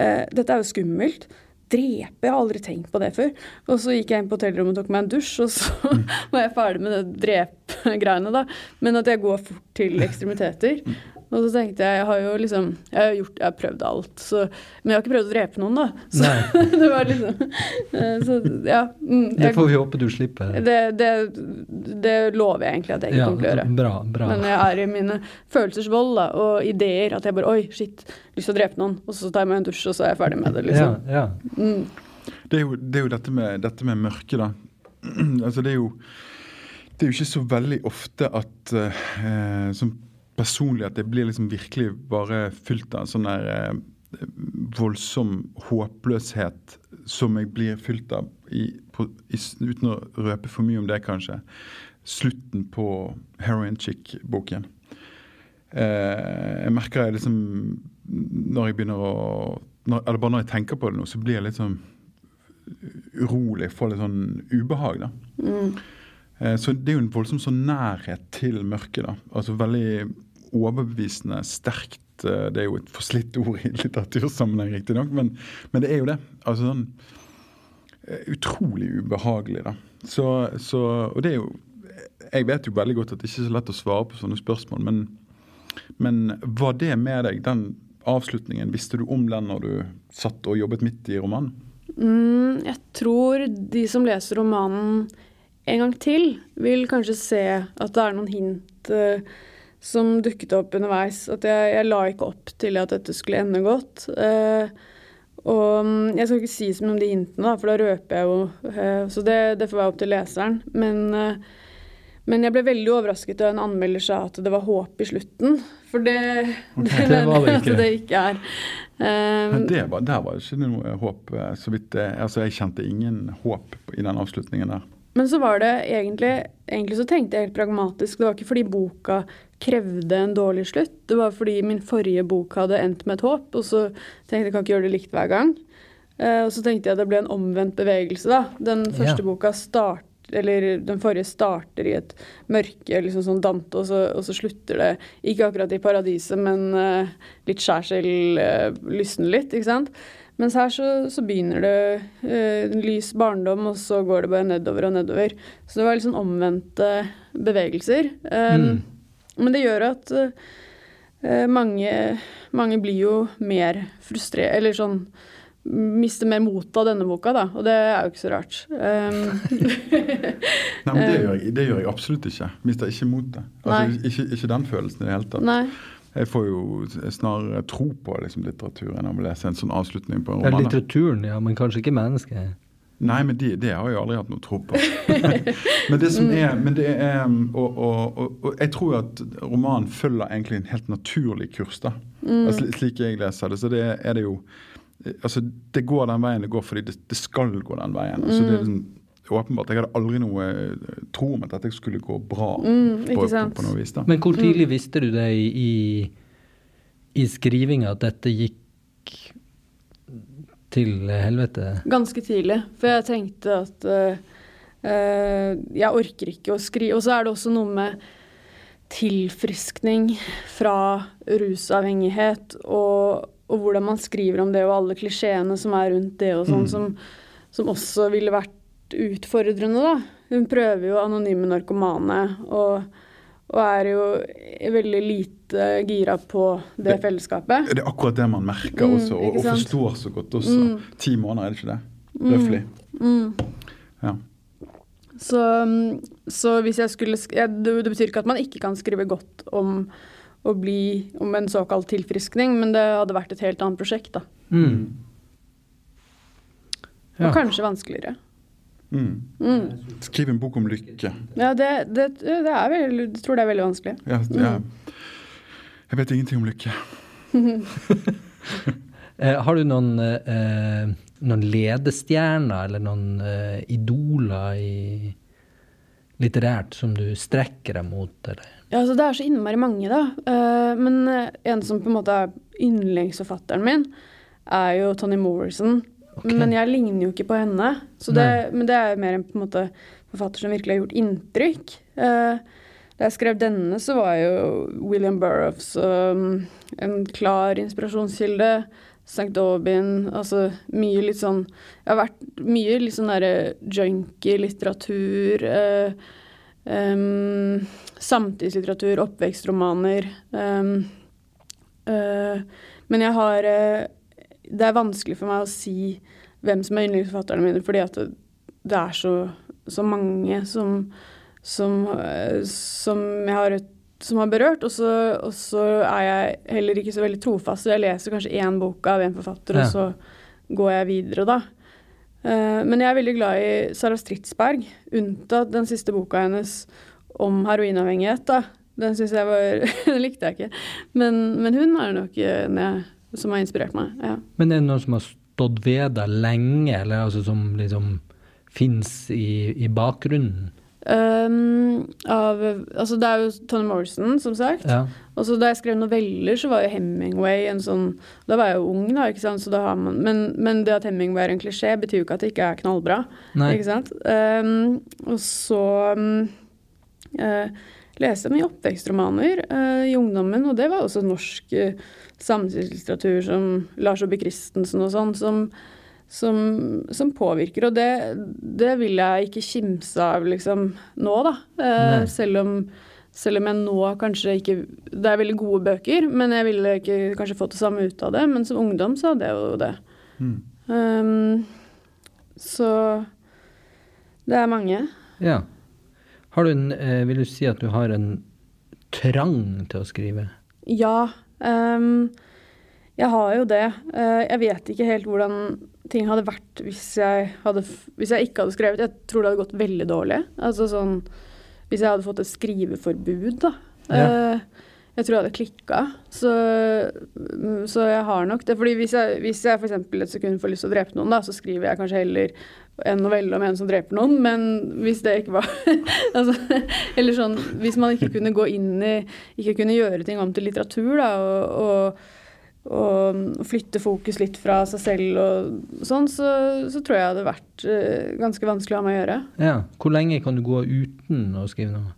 eh, Dette er jo skummelt. Drepe? Jeg har aldri tenkt på det før. Og så gikk jeg inn på hotellrommet og tok meg en dusj, og så [laughs] var jeg ferdig med det drepe-greiene, da. Men at jeg går fort til ekstremiteter. Og så tenkte jeg jeg har jo liksom Jeg har, gjort, jeg har prøvd alt, så Men jeg har ikke prøvd å drepe noen, da. Så Nei. [laughs] det var liksom eh, Så ja. Mm, Det får vi håpe du slipper. det, det, det lover jeg egentlig at jeg ikke Ja, kommer til å gjøre. bra, bra. Men jeg er i mine følelsers vold da, og ideer. At jeg bare Oi, shit, lyst til å drepe noen. Og så tar jeg meg en dusj, og så er jeg ferdig med det. liksom. ja. Mm. Det er jo, det er jo dette, med, dette med mørke, da. [clears throat] altså det er jo Det er jo ikke så veldig ofte at eh, som personlig at jeg blir liksom virkelig bare fylt av sånn der eh, voldsom håpløshet som jeg blir fylt av, i, på, i, uten å røpe for mye om det, kanskje. slutten på Heroin Chick-boken. Eh, jeg merker jeg liksom Når jeg begynner å når, Eller bare når jeg tenker på det nå, så blir jeg litt sånn urolig. Får litt sånn ubehag, da. Eh, så det er jo en voldsom sånn nærhet til mørket, da. Altså veldig overbevisende, sterkt. eh, Det er jo et forslitt ord i litteratursammenheng, riktignok, men, men det er jo det. Altså sånn eh, Utrolig ubehagelig, da. Så, så, og det er jo Jeg vet jo veldig godt at det ikke er så lett å svare på sånne spørsmål, men, men var det med deg, den avslutningen? Visste du om den når du satt og jobbet midt i romanen? Mm, jeg tror de som leser romanen en gang til, vil kanskje se at det er noen hint eh, som dukket opp underveis. At jeg, jeg la ikke opp til at dette skulle ende godt. Eh, og mm, jeg skal ikke si så mye om de hintene, da, for da røper jeg jo. eh, så det, det får være opp til leseren. Men, eh, men jeg ble veldig overrasket da en anmelder sa at det var håp i slutten. For det, det, Det var det [laughs] ikke. det ikke er. Eh, det var, der var det ikke noe håp. eh, så vidt altså Jeg kjente ingen håp i den avslutningen der. Men så var det egentlig Egentlig så tenkte jeg helt pragmatisk. Det var ikke fordi boka krevde en dårlig slutt. Det var fordi min forrige bok hadde endt med et håp, og så tenkte jeg jeg kan ikke gjøre det likt hver gang. Eh, og så tenkte jeg det ble en omvendt bevegelse, da. Den første Ja. boka start, eller den forrige starter i et mørke, liksom sånn Dante, og så, og så slutter det ikke akkurat i paradiset, men uh, litt skjærsild uh, lysner litt, ikke sant. Mens her så, så begynner det uh, lys barndom, og så går det bare nedover og nedover. Så det var litt sånn omvendte bevegelser. Um, Mm. Men det gjør at eh, mange, mange blir jo mer frustrert, eller sånn Mister mer mot av denne boka, da. Og det er jo ikke så rart. Um, [laughs] Nei, men det gjør jeg, det gjør jeg absolutt ikke. Mister ikke motet. Altså, ikke, ikke den følelsen i det hele tatt. nei. Jeg får jo snarere tro på liksom, litteraturen enn å lese en sånn avslutning på en roman. Ja, litteraturen, ja, men kanskje ikke mennesket. Nei, men det, de har jeg aldri hatt noe tro på. [laughs] men det som er, men det er og, og, og, og jeg tror at romanen følger egentlig en helt naturlig kurs, da. Altså, slik jeg leser det. Så det er det jo Altså, det går den veien det går fordi det, det skal gå den veien. Altså, det er liksom, åpenbart. Jeg hadde aldri noe eh, tro om at dette skulle gå bra Mm, på, på, på noe vis. da. Men hvor tidlig visste du det i, i, i skrivinga at dette gikk til helvete? Ganske tidlig. For jeg tenkte at eh, jeg orker ikke å skrive. Og så er det også noe med tilfriskning fra rusavhengighet og, og hvordan man skriver om det, og alle klisjeene som er rundt det, og sånn, som, som også ville vært utfordrende, da. Hun prøver jo anonyme narkomane, og, og er jo veldig lite gira på det Det- fellesskapet. Det er akkurat det man merker Mm, også, og, og forstår så godt også. Mm. Ti måneder, er det ikke det? Røftlig. Mm. Ja. Så, så hvis jeg skulle ja, det, det betyr ikke at man ikke kan skrive godt om å bli om en såkalt tilfriskning, men det hadde vært et helt annet prosjekt, da. Mm. Ja. Og kanskje vanskeligere. Mm. Mm. Skriv en bok om lykke. Ja, det, det, det er vel, jeg tror det er veldig vanskelig. Ja, ja. Jeg vet ingenting om lykke. [laughs] Eh, har du noen, eh, noen ledestjerner eller noen eh, idoler i litterært som du strekker deg mot, eller? Ja, altså Det er så innmari mange, da. Eh, men en som på en måte er yndlingsforfatteren min, er jo Toni Morrison. Ok. Men jeg ligner jo ikke på henne. Så det, men det er jo mer en på en måte forfatter som virkelig har gjort inntrykk. Eh, da jeg skrev denne, så var jo William Burroughs um, en klar inspirasjonskilde. St. Aubin, altså mye litt sånn Jeg har vært mye litt sånn derre junkie-litteratur. eh, um, samtidslitteratur, oppvekstromaner. Um, uh, men jeg har eh, Det er vanskelig for meg å si hvem som er yndlingsforfatterne mine, fordi at det, er så, så mange som, som, eh, som jeg har som har berørt, og så, og så er jeg heller ikke så veldig trofast. Så jeg leser kanskje én bok av en forfatter, Ja. og så går jeg videre, da. Eh, men jeg er veldig glad i Sara Stridsberg, unntatt den siste boka hennes om heroinavhengighet. da. Den synes jeg var [laughs] Den likte jeg ikke. Men, men hun er nok en jeg, som har inspirert meg. ja. Men er det noen som har stått ved deg lenge, eller altså som liksom fins i, i bakgrunnen? Um, av Altså, det er jo Tony Morrison, som sagt. Ja. Og så da jeg skrev noveller, så var jo Hemingway en sånn Da var jeg jo ung, da, ikke sant, så da har man Men, men det at Hemingway er en klisjé, betyr jo ikke at det ikke er knallbra. Nei. Ikke sant? Um, og så um, eh, leste mye oppvekstromaner eh, i ungdommen, og det var også norsk uh, samtidslitteratur som Lars Aabye Christensen og sånn, som, som, som påvirker. Og det, det vil jeg ikke kimse av liksom nå, da. Eh, selv, om, selv om jeg nå kanskje ikke Det er veldig gode bøker, men jeg ville ikke kanskje fått det samme ut av det. Men som ungdom så hadde jeg jo det. Mm. Um, så det er mange. ja. Har du en eh, Vil du si at du har en trang til å skrive? Ja. Um, jeg har jo det. Eh, jeg vet ikke helt hvordan ting hadde vært hvis jeg, hadde, hvis jeg ikke hadde skrevet. Jeg tror det hadde gått veldig dårlig. Altså sånn Hvis jeg hadde fått et skriveforbud, da. Ja. Eh, jeg tror jeg hadde klikka. Så, så jeg har nok det. Fordi hvis jeg, hvis jeg f.eks. et sekund får lyst til å drepe noen, da, så skriver jeg kanskje heller en novelle om en som dreper noen, men hvis det ikke var [laughs] altså, Eller sånn Hvis man ikke kunne gå inn i Ikke kunne gjøre ting om til litteratur, da, og, og, og flytte fokus litt fra seg selv og sånn, så, så tror jeg det hadde vært eh, ganske vanskelig å ha med å gjøre. Ja. Hvor lenge kan du gå uten å skrive noe?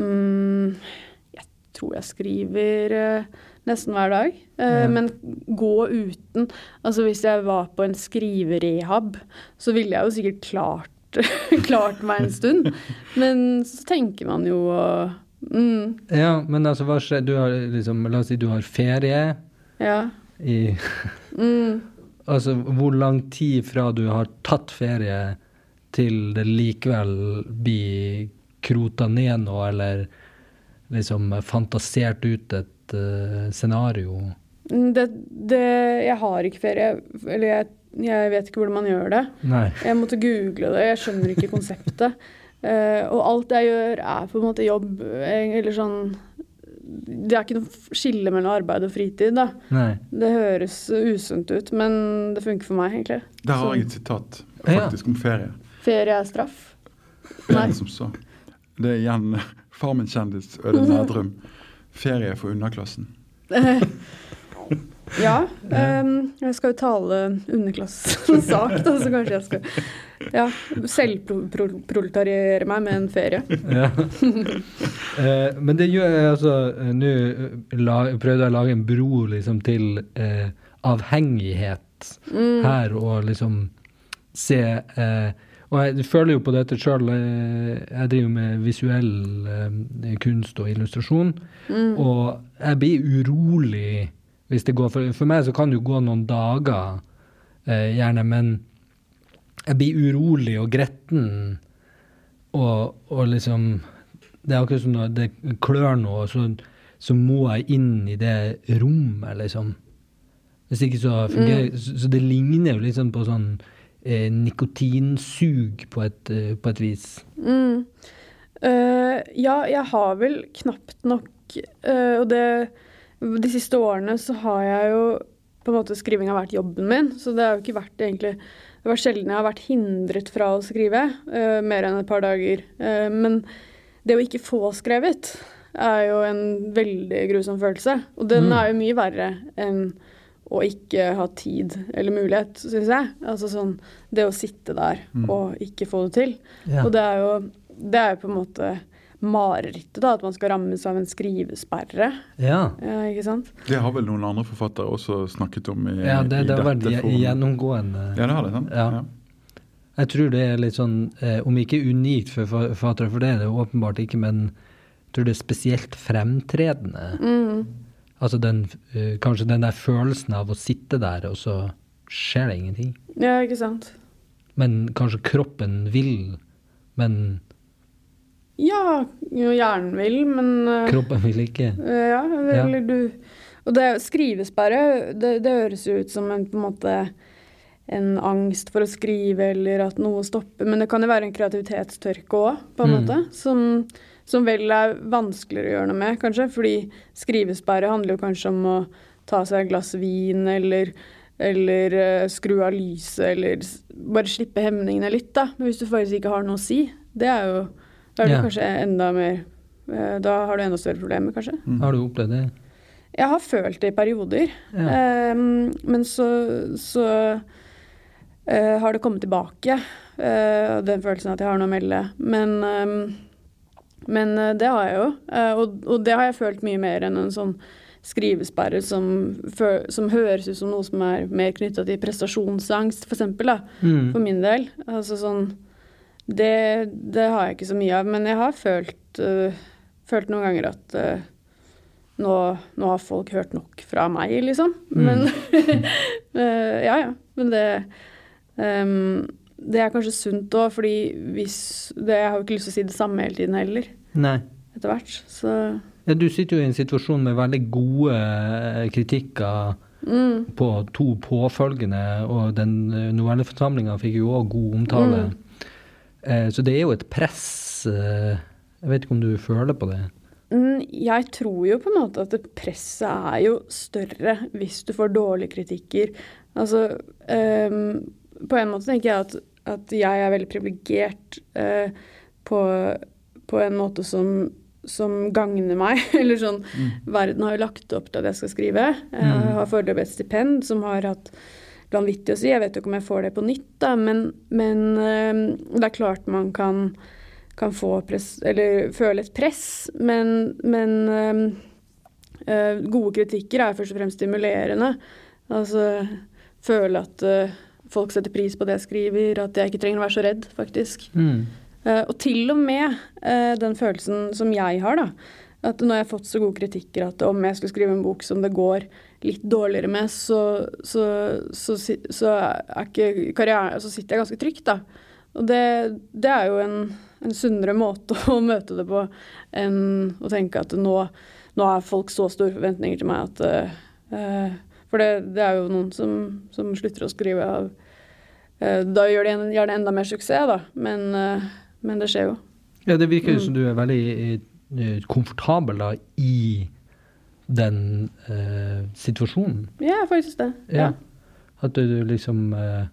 Mm, tror jeg skriver eh, nesten hver dag. Eh, Ja. Men gå uten Altså hvis jeg var på en skriverehab, så ville jeg jo sikkert klart, [laughs] klart meg en stund. Men så tenker man jo mm, Ja, men altså, hva skjer? Du har liksom La oss si du har ferie Ja. i Mm. [laughs] Altså, hvor lang tid fra du har tatt ferie til det likevel blir krota ned nå, eller liksom fantasert ut et uh, scenario? Mm, Det, det Jeg har ikke ferie. Eller jeg, jeg vet ikke hvordan man gjør det. Nei. Jeg måtte google det, jeg skjønner ikke konseptet. Uh, [laughs] og alt jeg gjør er på en måte jobb, eh, eller sånn Det er ikke noe skille mellom arbeid og fritid, da. Nei. Det høres usunt ut, men det funker for meg, egentlig. Der har Så- jeg et sitat Ja. om ferie. Ferie er straff. Nei. Det er igjen Farmen-kjendis Øde [laughs] Nærdrum. Ferie for underklassen. [laughs] Ja. Um, jeg skal jo tale underklassens sak, da, så kanskje jeg skal ja, selvproletariere meg med en ferie. [laughs] Ja. Eh, men det gjør jeg altså eh, Nå eh, prøvde jeg å lage en bro liksom til eh, avhengighet Mm. her, og liksom se eh, Og jeg føler jo på dette sjøl. Jeg driver med visuell eh, kunst og illustrasjon. Mm. Og jeg blir urolig hvis det går For, for meg så kan det jo gå noen dager, eh, gjerne, men jeg blir urolig og gretten. Og, og liksom Det er akkurat som når det klør noe, så, så må jeg inn i det rommet, liksom. Hvis ikke så fungerer så, så det ligner jo sånn på sånn eh, nikotinsug på et, eh, på et vis. Mm. Uh, ja, jeg har vel knapt nok uh, Og det De siste årene så har jeg jo på en måte Skriving har vært jobben min, så det har jo ikke vært egentlig Det var sjelden jeg har vært hindret fra å skrive, uh, mer enn et par dager. Uh, men det å ikke få skrevet er jo en veldig grusom følelse. Og den Mm. er jo mye verre enn å ikke ha tid eller mulighet, syns jeg. Altså sånn det å sitte der Mm. og ikke få det til. Ja. Og det er jo det er på en måte marerittet, da, at man skal rammes av en skrivesperre. ja. Ja, ikke sant? Det har vel noen andre forfattere også snakket om i, ja det, i det dette gje- forumet. gjennomgående. Ja, det har det, sant? Ja. Jeg tror det er litt sånn, eh, om ikke unikt for forfattere, for det er det åpenbart ikke, men jeg tror det er spesielt fremtredende. Mm. Altså den, eh, kanskje den der følelsen av å sitte der, og så skjer det ingenting. Ja, ikke sant. Men kanskje kroppen vil, men Ja, jo, hjernen vil, men eh, kroppen vil ikke. eh, Ja, eller du Og det skrivesperre, det, det høres jo ut som en på en måte en angst for å skrive, eller at noe stopper. Men det kan jo være en kreativitetstørke òg, på en Mm. måte. Som, som vel er vanskeligere å gjøre noe med, kanskje. Fordi skrivesperre handler jo kanskje om å ta seg et glass vin, eller, eller uh, skru av lyset, eller bare slippe hemningene litt, da. Men hvis du faktisk ikke har noe å si, det er jo Da er det Ja. kanskje enda mer uh, Da har du enda større problemer, kanskje. Mm. Har du opplevd det? Jeg har følt det i perioder, Ja. Um, men så, så uh, har det kommet tilbake, den følelsen at jeg har noe å melde. Men, ehm, men eh, det har jeg jo, eh, og, det har jeg følt mye mer enn en sånn skrivesperre som, som høres ut som noe som er mer knytta til prestasjonsangst, for eksempel, da, Mm. for min del. Altså sånn det, det har jeg ikke så mye av, men jeg har følt, uh, følt noen ganger at uh, nå, nå har folk hørt nok fra meg, liksom. Mm. Men [laughs] eh, Ja, ja. Men det ehm, Det er kanskje sunt òg, fordi hvis det, Jeg har jo ikke lyst til å si det samme hele tiden heller, Nei. etter hvert. Så Ja, du sitter jo i en situasjon med veldig gode eh, kritikker mm, på to påfølgende, og den eh, novelleforsamlinga fikk jo òg god omtale. Mm. Eh, Så det er jo et press. eh, Jeg vet ikke om du føler på det? Mm, Jeg tror jo på en måte at presset er jo større hvis du får dårlige kritikker. Altså, um, på en måte tenker jeg at, at jeg er veldig privilegert eh, på, på en måte som, som gagner meg. [laughs] Eller sånn Verden har jo lagt opp til at jeg skal skrive. Jeg Mm. har foreløpig et stipend som har hatt vanvittig å si. Jeg vet jo ikke om jeg får det på nytt, da, men, men eh, det er klart man kan kan få press, eller føle et press, men, men øhm, øh, gode kritikker er først og fremst stimulerende. Altså føle at øh, folk setter pris på det jeg skriver, at jeg ikke trenger å være så redd, faktisk. Mm. Uh, og til og med uh, den følelsen som jeg har, da. At når jeg har fått så gode kritikker at om jeg skulle skrive en bok som det går litt dårligere med, så, så, så, så, er karriere, så sitter jeg ganske trygt, da. Og det, det er jo en, en sunnere måte [laughs] å møte det på enn å tenke at nå, nå har folk så store forventninger til meg at eh, For det, det er jo noen som, som slutter å skrive av Da gjør det, gjør det enda mer suksess, da. Men, eh, men det skjer jo. Ja, det virker jo Mm. som du er veldig eh, komfortabel da i den eh, situasjonen. Ja, faktisk det. Ja. At du, du liksom eh,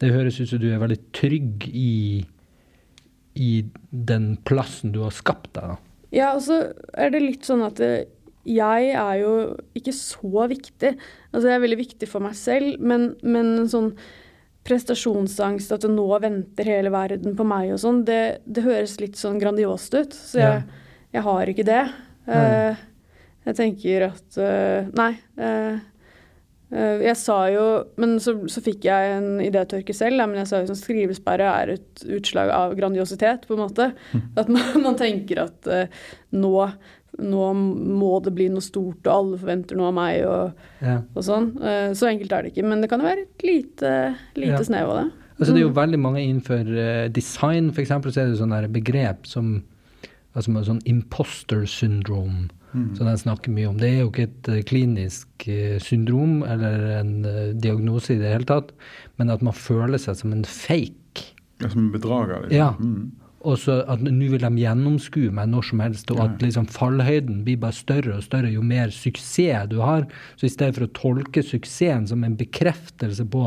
Det høres ut som du er veldig trygg i, i den plassen du har skapt deg. da. Ja, og så er det litt sånn at eh, jeg er jo ikke så viktig. Altså, jeg er veldig viktig for meg selv, men, men sånn prestasjonsangst, at nå venter hele verden på meg og sånn, det, det høres litt sånn grandiost ut. Så jeg, jeg har ikke det. Eh, jeg tenker at uh, Nei. Uh, jeg sa jo Men så, så fikk jeg en idétørke selv, men jeg sa jo sånn skrivesperre er et utslag av grandiositet, på en måte. At man, [laughs] man tenker at nå, nå må det bli noe stort, og alle forventer noe av meg, og, Ja. og sånn. Eh, så enkelt er det ikke, men det kan jo være et lite, lite Ja. snev av det. Altså, det er jo Mm. veldig mange innenfor eh, design, f.eks., så er det sånne begrep som altså sånn imposter syndrome, Mm. som jeg snakker mye om. Det er jo ikke et eh, klinisk syndrom eller en diagnose i det hele tatt, men at man føler seg som en fake. Ja, som en bedrager. Liksom. Ja. Mm. Og så at nå vil de gjennomskue meg når som helst, og at liksom fallhøyden blir bare større og større jo mer suksess du har. Så i stedet for å tolke suksessen som en bekreftelse på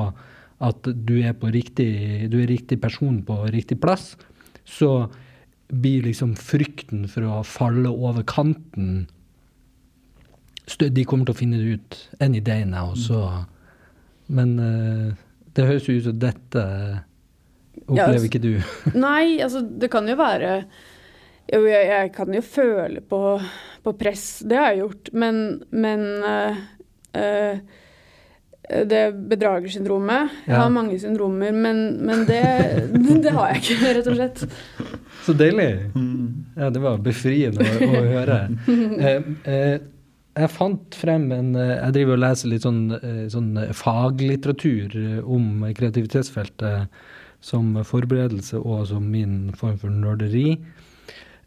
at du er, på riktig, du er riktig person på riktig plass, så blir liksom frykten for å falle over kanten De kommer til å finne det ut any day now, så Men eh, det høres jo ut som dette Ja, opplever altså- ikke du. [laughs] Nei, altså det kan jo være Jo, jeg, jeg kan jo føle på, på press, det har jeg gjort, men, men eh, eh, det bedragersyndromet Jeg Ja. har mange syndromer, men, men det, [laughs] det har jeg ikke, rett og slett. Så deilig. Mm. Ja, det var befriende å, å høre. [laughs] Eh, eh, jeg fant frem en eh, Jeg driver og leser litt sånn, sånn faglitteratur om kreativitetsfeltet som forberedelse og som min form for nerderi.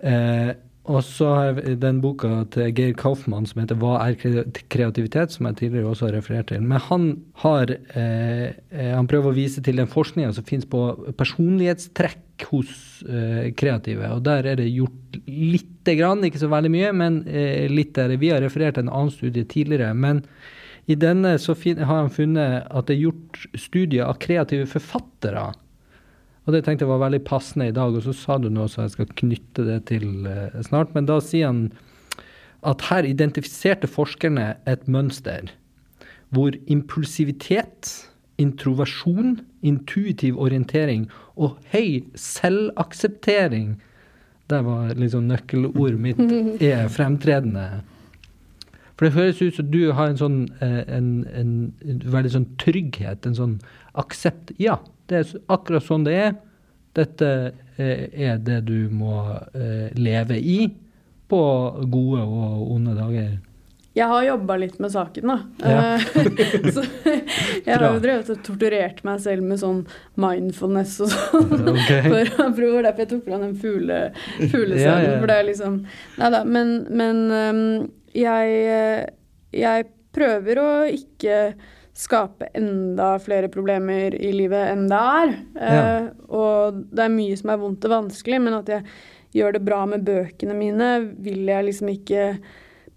Eh, og så har jeg den boka til Geir Kaufmann som heter 'Hva er kreativitet?', som jeg tidligere også har referert til. Men han har eh, eh, Han prøver å vise til den forskninga som finnes på personlighetstrekk hos eh, kreative. Og der er det gjort lite grann, ikke så veldig mye, men eh, litt der. Vi har referert til en annen studie tidligere. men i denne har han funnet at det er gjort studier av kreative forfattere. Og det tenkte jeg var veldig passende i dag, og så sa du noe så jeg skal knytte det til eh, snart. Men da sier han at her identifiserte forskerne et mønster hvor impulsivitet, introversjon, intuitiv orientering og høy selvakseptering Det var liksom nøkkelordet mitt [laughs] er fremtredende. For det høres ut som du har en sånn eh, en, en, en veldig sånn trygghet, en sånn aksept. Ja, det er akkurat sånn det er. Dette eh, er det du må eh, leve i på gode og onde dager. Jeg har jobba litt med saken, da. Ja. Eh, [laughs] så jeg har jo drevet og torturert meg selv med sånn mindfulness og sånn. [laughs] Okay. [laughs] For å prøve, derfor jeg tok fram den fugle, fuglescenen. Ja, ja. For det er liksom Nei da, men, men jeg, øh, jeg prøver å ikke skape enda flere problemer i livet enn det er. Eh, og det er mye som er vondt og vanskelig, men at jeg gjør det bra med bøkene mine, vil jeg liksom ikke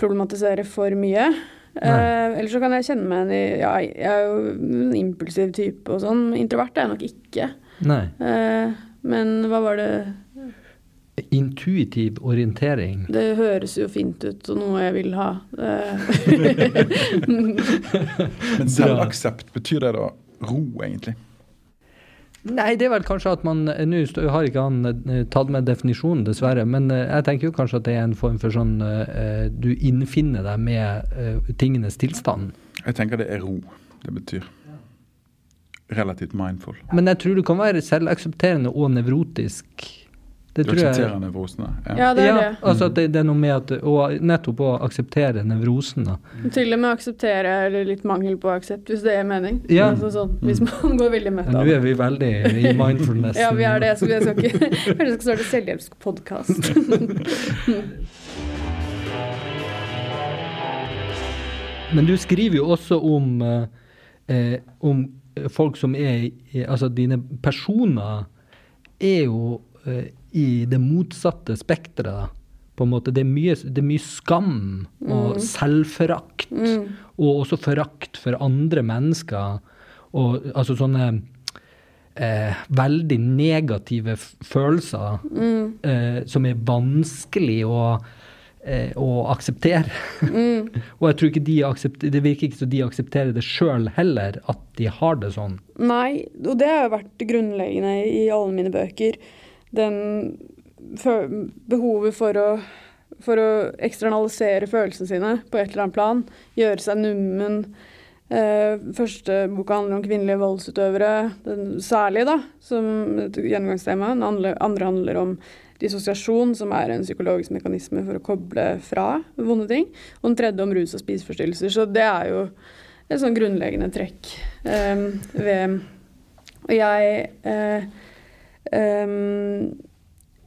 problematisere for mye. Eh, ellers så kan jeg kjenne meg igjen i Ja, jeg er jo en impulsiv type og sånn. Introvert er jeg nok ikke. Eh, men hva var det Intuitiv orientering. Det høres jo fint ut og noe jeg vil ha. Eh, [laughs] [laughs] Men selvaksept, betyr det da ro, egentlig? Nei, det er vel kanskje at man Nå stå- har ikke han eh, tatt med definisjonen, dessverre. Men eh, jeg tenker jo kanskje at det er en form for sånn eh, Du innfinner deg med eh, tingenes tilstand. Jeg tenker det er ro det betyr. Relativt mindful. Men jeg tror du kan være selvaksepterende og nevrotisk. Det Du tror jeg. aksepterer nevrosene. Ja. ja, det er ja, det. altså at det, det er noe med at og Nettopp å akseptere nevrosen, da. Til og med akseptere eller litt mangel på aksept, hvis det er mening. Ja. Altså sånn, hvis man går veldig mett av det. Nå er vi veldig i mindfulness. [laughs] Ja, vi er det. Så jeg skal ikke [laughs] Kanskje jeg skal starte selvhjelpspodkast. [laughs] Men du skriver jo også om, eh, eh, om folk som er Altså dine personer er jo eh, i det motsatte spekteret. På en måte. Det er mye, det er mye skam og selvforakt. Og også forakt for andre mennesker. Og altså sånne eh, veldig negative følelser følelser eh, som er vanskelig å, eh, å akseptere. [laughs] og jeg tror ikke de aksepter, det virker ikke som de aksepterer det sjøl heller, at de har det sånn. Nei, og det har jo vært grunnleggende i alle mine bøker. Den behovet for å, for å eksternalisere følelsene sine på et eller annet plan. Gjøre seg nummen. Eh, første boka handler om kvinnelige voldsutøvere, den, særlig, da, som et gjennomgangstema. Den andre handler om dissosiasjon, som er en psykologisk mekanisme for å koble fra vonde ting. Og den tredje om rus og spiseforstyrrelser. Så det er jo et sånn grunnleggende trekk eh, ved Og jeg eh, ehm,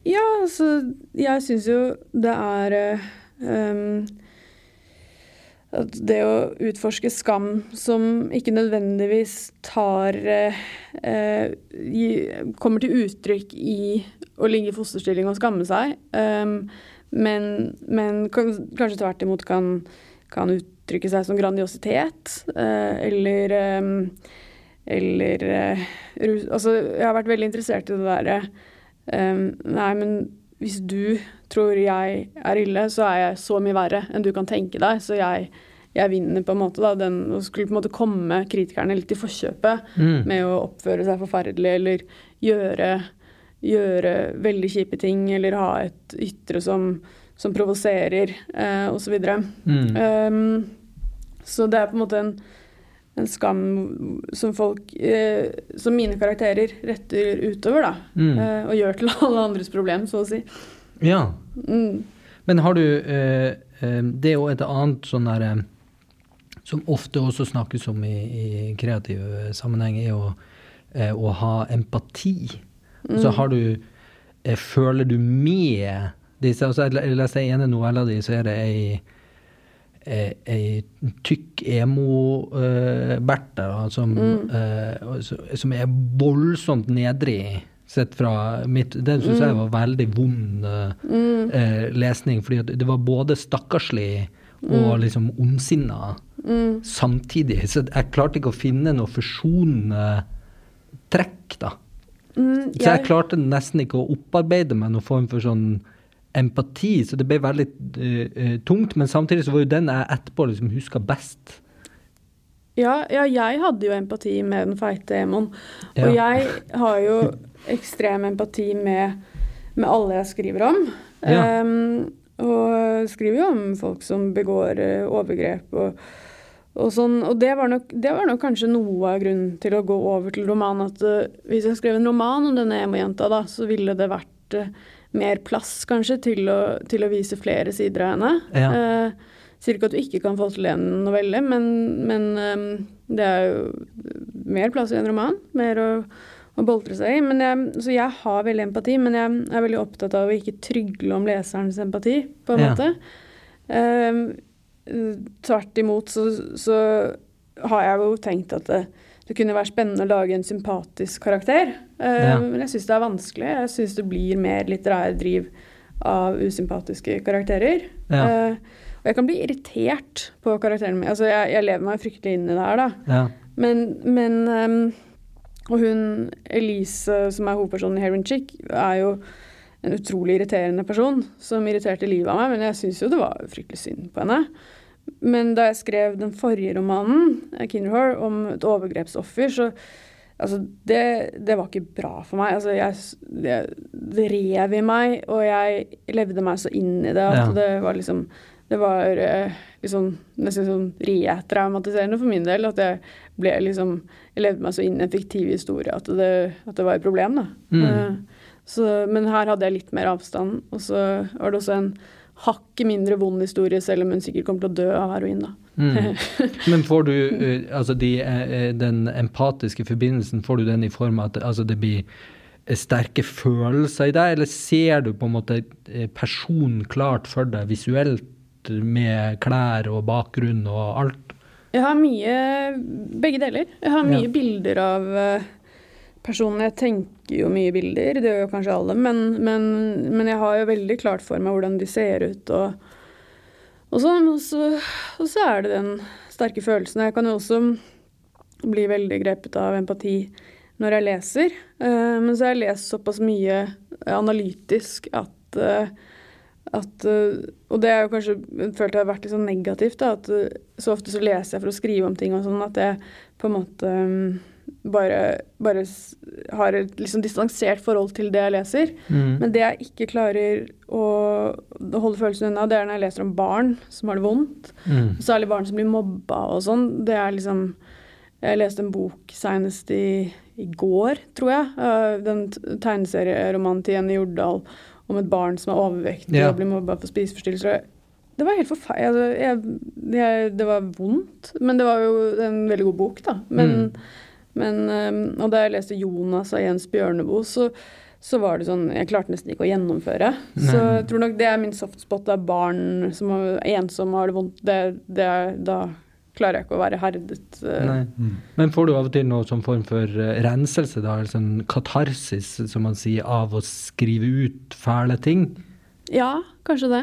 Ja, altså Jeg syns jo det er eh, ehm, at det å utforske skam som ikke nødvendigvis tar eh, eh, gi- Kommer til uttrykk i å ligge i fosterstilling og skamme seg, um, men, men kanskje tvert imot kan, kan uttrykke seg som grandiositet, eh, eller ehm, eller eh, rus Altså, jeg har vært veldig interessert i det derre um, Nei, men hvis du tror jeg er ille, så er jeg så mye verre enn du kan tenke deg. Så jeg, jeg vinner på en måte da, den å skulle på en måte komme kritikerne litt i forkjøpet Mm. med å oppføre seg forferdelig eller gjøre, gjøre veldig kjipe ting eller ha et ytre som, som provoserer eh, osv. Mm. Um, så det er på en måte en, en skam som folk eh, Som mine karakterer retter utover, da. Mm. Eh, og gjør til [laughs] alle andres problem, så å si. Ja. Mm. Men har du eh, eh, Det er jo et annet sånn der eh, Som ofte også snakkes om i, i kreativ eh, sammenheng, er jo eh, å ha empati. Så har du eh, Føler du med disse altså Jeg leste en av di, så er det ei ei, ei tykk emo-Berthe som, eh, som er voldsomt nedrig, sett fra mitt Det syns jeg var veldig vond mm. eh, lesning, fordi det var både stakkarslig og liksom ondsinna samtidig. Så jeg klarte ikke å finne noe forsonende trekk, da. Mm, Så jeg klarte nesten ikke å opparbeide meg noen form for sånn empati, så det ble veldig eh, tungt. Men samtidig så var jo den jeg etterpå liksom huska best. Ja, ja, jeg hadde jo empati med den feite Emon. Ja. Og jeg har jo ekstrem empati med, med alle jeg skriver om. Ja. Um, og skriver jo om folk som begår uh, overgrep og, og sånn. Og det var, nok, det var nok kanskje noe av grunnen til å gå over til roman. At uh, hvis jeg skrev en roman om denne emo-jenta, da, så ville det vært eh, mer plass kanskje til å, til å vise flere sider av henne. Ja. Uh, sier ikke at du ikke kan få til en novelle, men, men um, det er jo mer plass i en roman. Mer å, å boltre seg i. Men jeg, så jeg har veldig empati, men jeg er veldig opptatt av å ikke trygle om leserens empati, på en Ja. måte. Um, tvert imot så, så har jeg jo tenkt at det, det kunne være spennende å lage en sympatisk karakter. Ehm, Ja. Men jeg syns det er vanskelig. Jeg syns det blir mer litterær driv av usympatiske karakterer. Ja. Eh, og jeg kan bli irritert på karakteren min. Altså, jeg, jeg lever meg fryktelig inn i det her, da. Ja. Men, men um, Og hun Elise, som er hovedpersonen i Heron Chick, er jo en utrolig irriterende person som irriterte livet av meg, men jeg syns jo det var fryktelig synd på henne. Men da jeg skrev den forrige romanen, 'Kinderhor', om et overgrepsoffer, så Altså, det, det var ikke bra for meg. Altså, jeg, det, det rev i meg, og jeg levde meg så inn i det at Ja. det var liksom Det var eh, liksom nesten sånn retraumatiserende for min del. At jeg ble liksom Jeg levde meg så inn i en fiktiv historie at det, at det var et problem, da. Mm. Eh, så, men her hadde jeg litt mer avstand. Og så var det også en hakket mindre vond historie, selv om hun sikkert kommer til å dø av heroin, da. Mm. [laughs] Men får du eh, altså de, eh, den empatiske forbindelsen, får du den i form av at altså det blir eh, sterke følelser i deg, eller ser du på en måte personen klart for deg visuelt med klær og bakgrunn og alt? Jeg har mye Begge deler. Jeg har mye Ja. bilder av eh, personen. Jeg tenker jo mye bilder, det gjør jo kanskje alle, men, men, men jeg har jo veldig klart for meg hvordan de ser ut og, og sånn. Og så, og så er det den sterke følelsen. Jeg kan jo også bli veldig grepet av empati når jeg leser. Eh, men så har jeg lest såpass mye analytisk at eh, at, eh, og det er jo kanskje følt jeg har vært litt sånn negativt. Da, at så ofte så leser jeg for å skrive om ting og sånn at jeg på en måte mm, bare, bare har et liksom distansert forhold til det jeg leser. Mm. Men det jeg ikke klarer å holde følelsen unna, det er når jeg leser om barn som har det vondt. Mm. Særlig barn som blir mobba og sånn. Det er liksom Jeg leste en bok senest i, i går, tror jeg. Den tegneserieromanen til Jenny Jordal om et barn som er overvektig yeah. og blir mobba for spiseforstyrrelser. Det var helt forferdelig. Altså, det var vondt, men det var jo en veldig god bok, da. Men, men um, Og da jeg leste 'Jonas' av Jens Bjørneboe, så, så var det sånn Jeg klarte nesten ikke å gjennomføre. Så jeg tror nok det er min softspot Det er barn som er ensomme og har det vondt. Det, det er, da klarer jeg ikke å være herdet. eh. Nei. Mm. Men får du av og til noe som form for eh, renselse, da, eller sånn katarsis, som man sier, av å skrive ut fæle ting? Ja, kanskje det.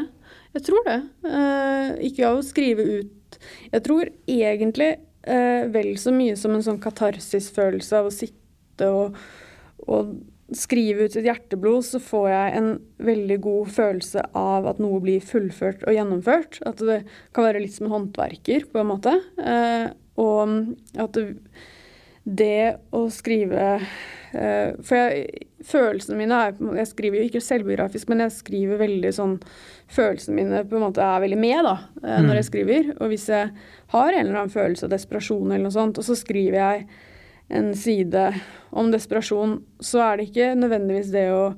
Jeg tror det. Eh, ikke av å skrive ut Jeg tror egentlig eh, vel så mye som en sånn katarsisfølelse av å sitte og, og skrive ut sitt hjerteblod, så får jeg en veldig god følelse av at noe blir fullført og gjennomført. At det kan være litt som en håndverker, på en måte. Eh, og at det, det å skrive For jeg, følelsene mine er Jeg skriver jo ikke selvbiografisk, men jeg skriver veldig sånn Følelsene mine på en måte er veldig med da, eh, Mm. når jeg skriver. Og hvis jeg har en eller annen følelse av desperasjon, eller noe sånt, og så skriver jeg en side om desperasjon, så er det ikke nødvendigvis det å,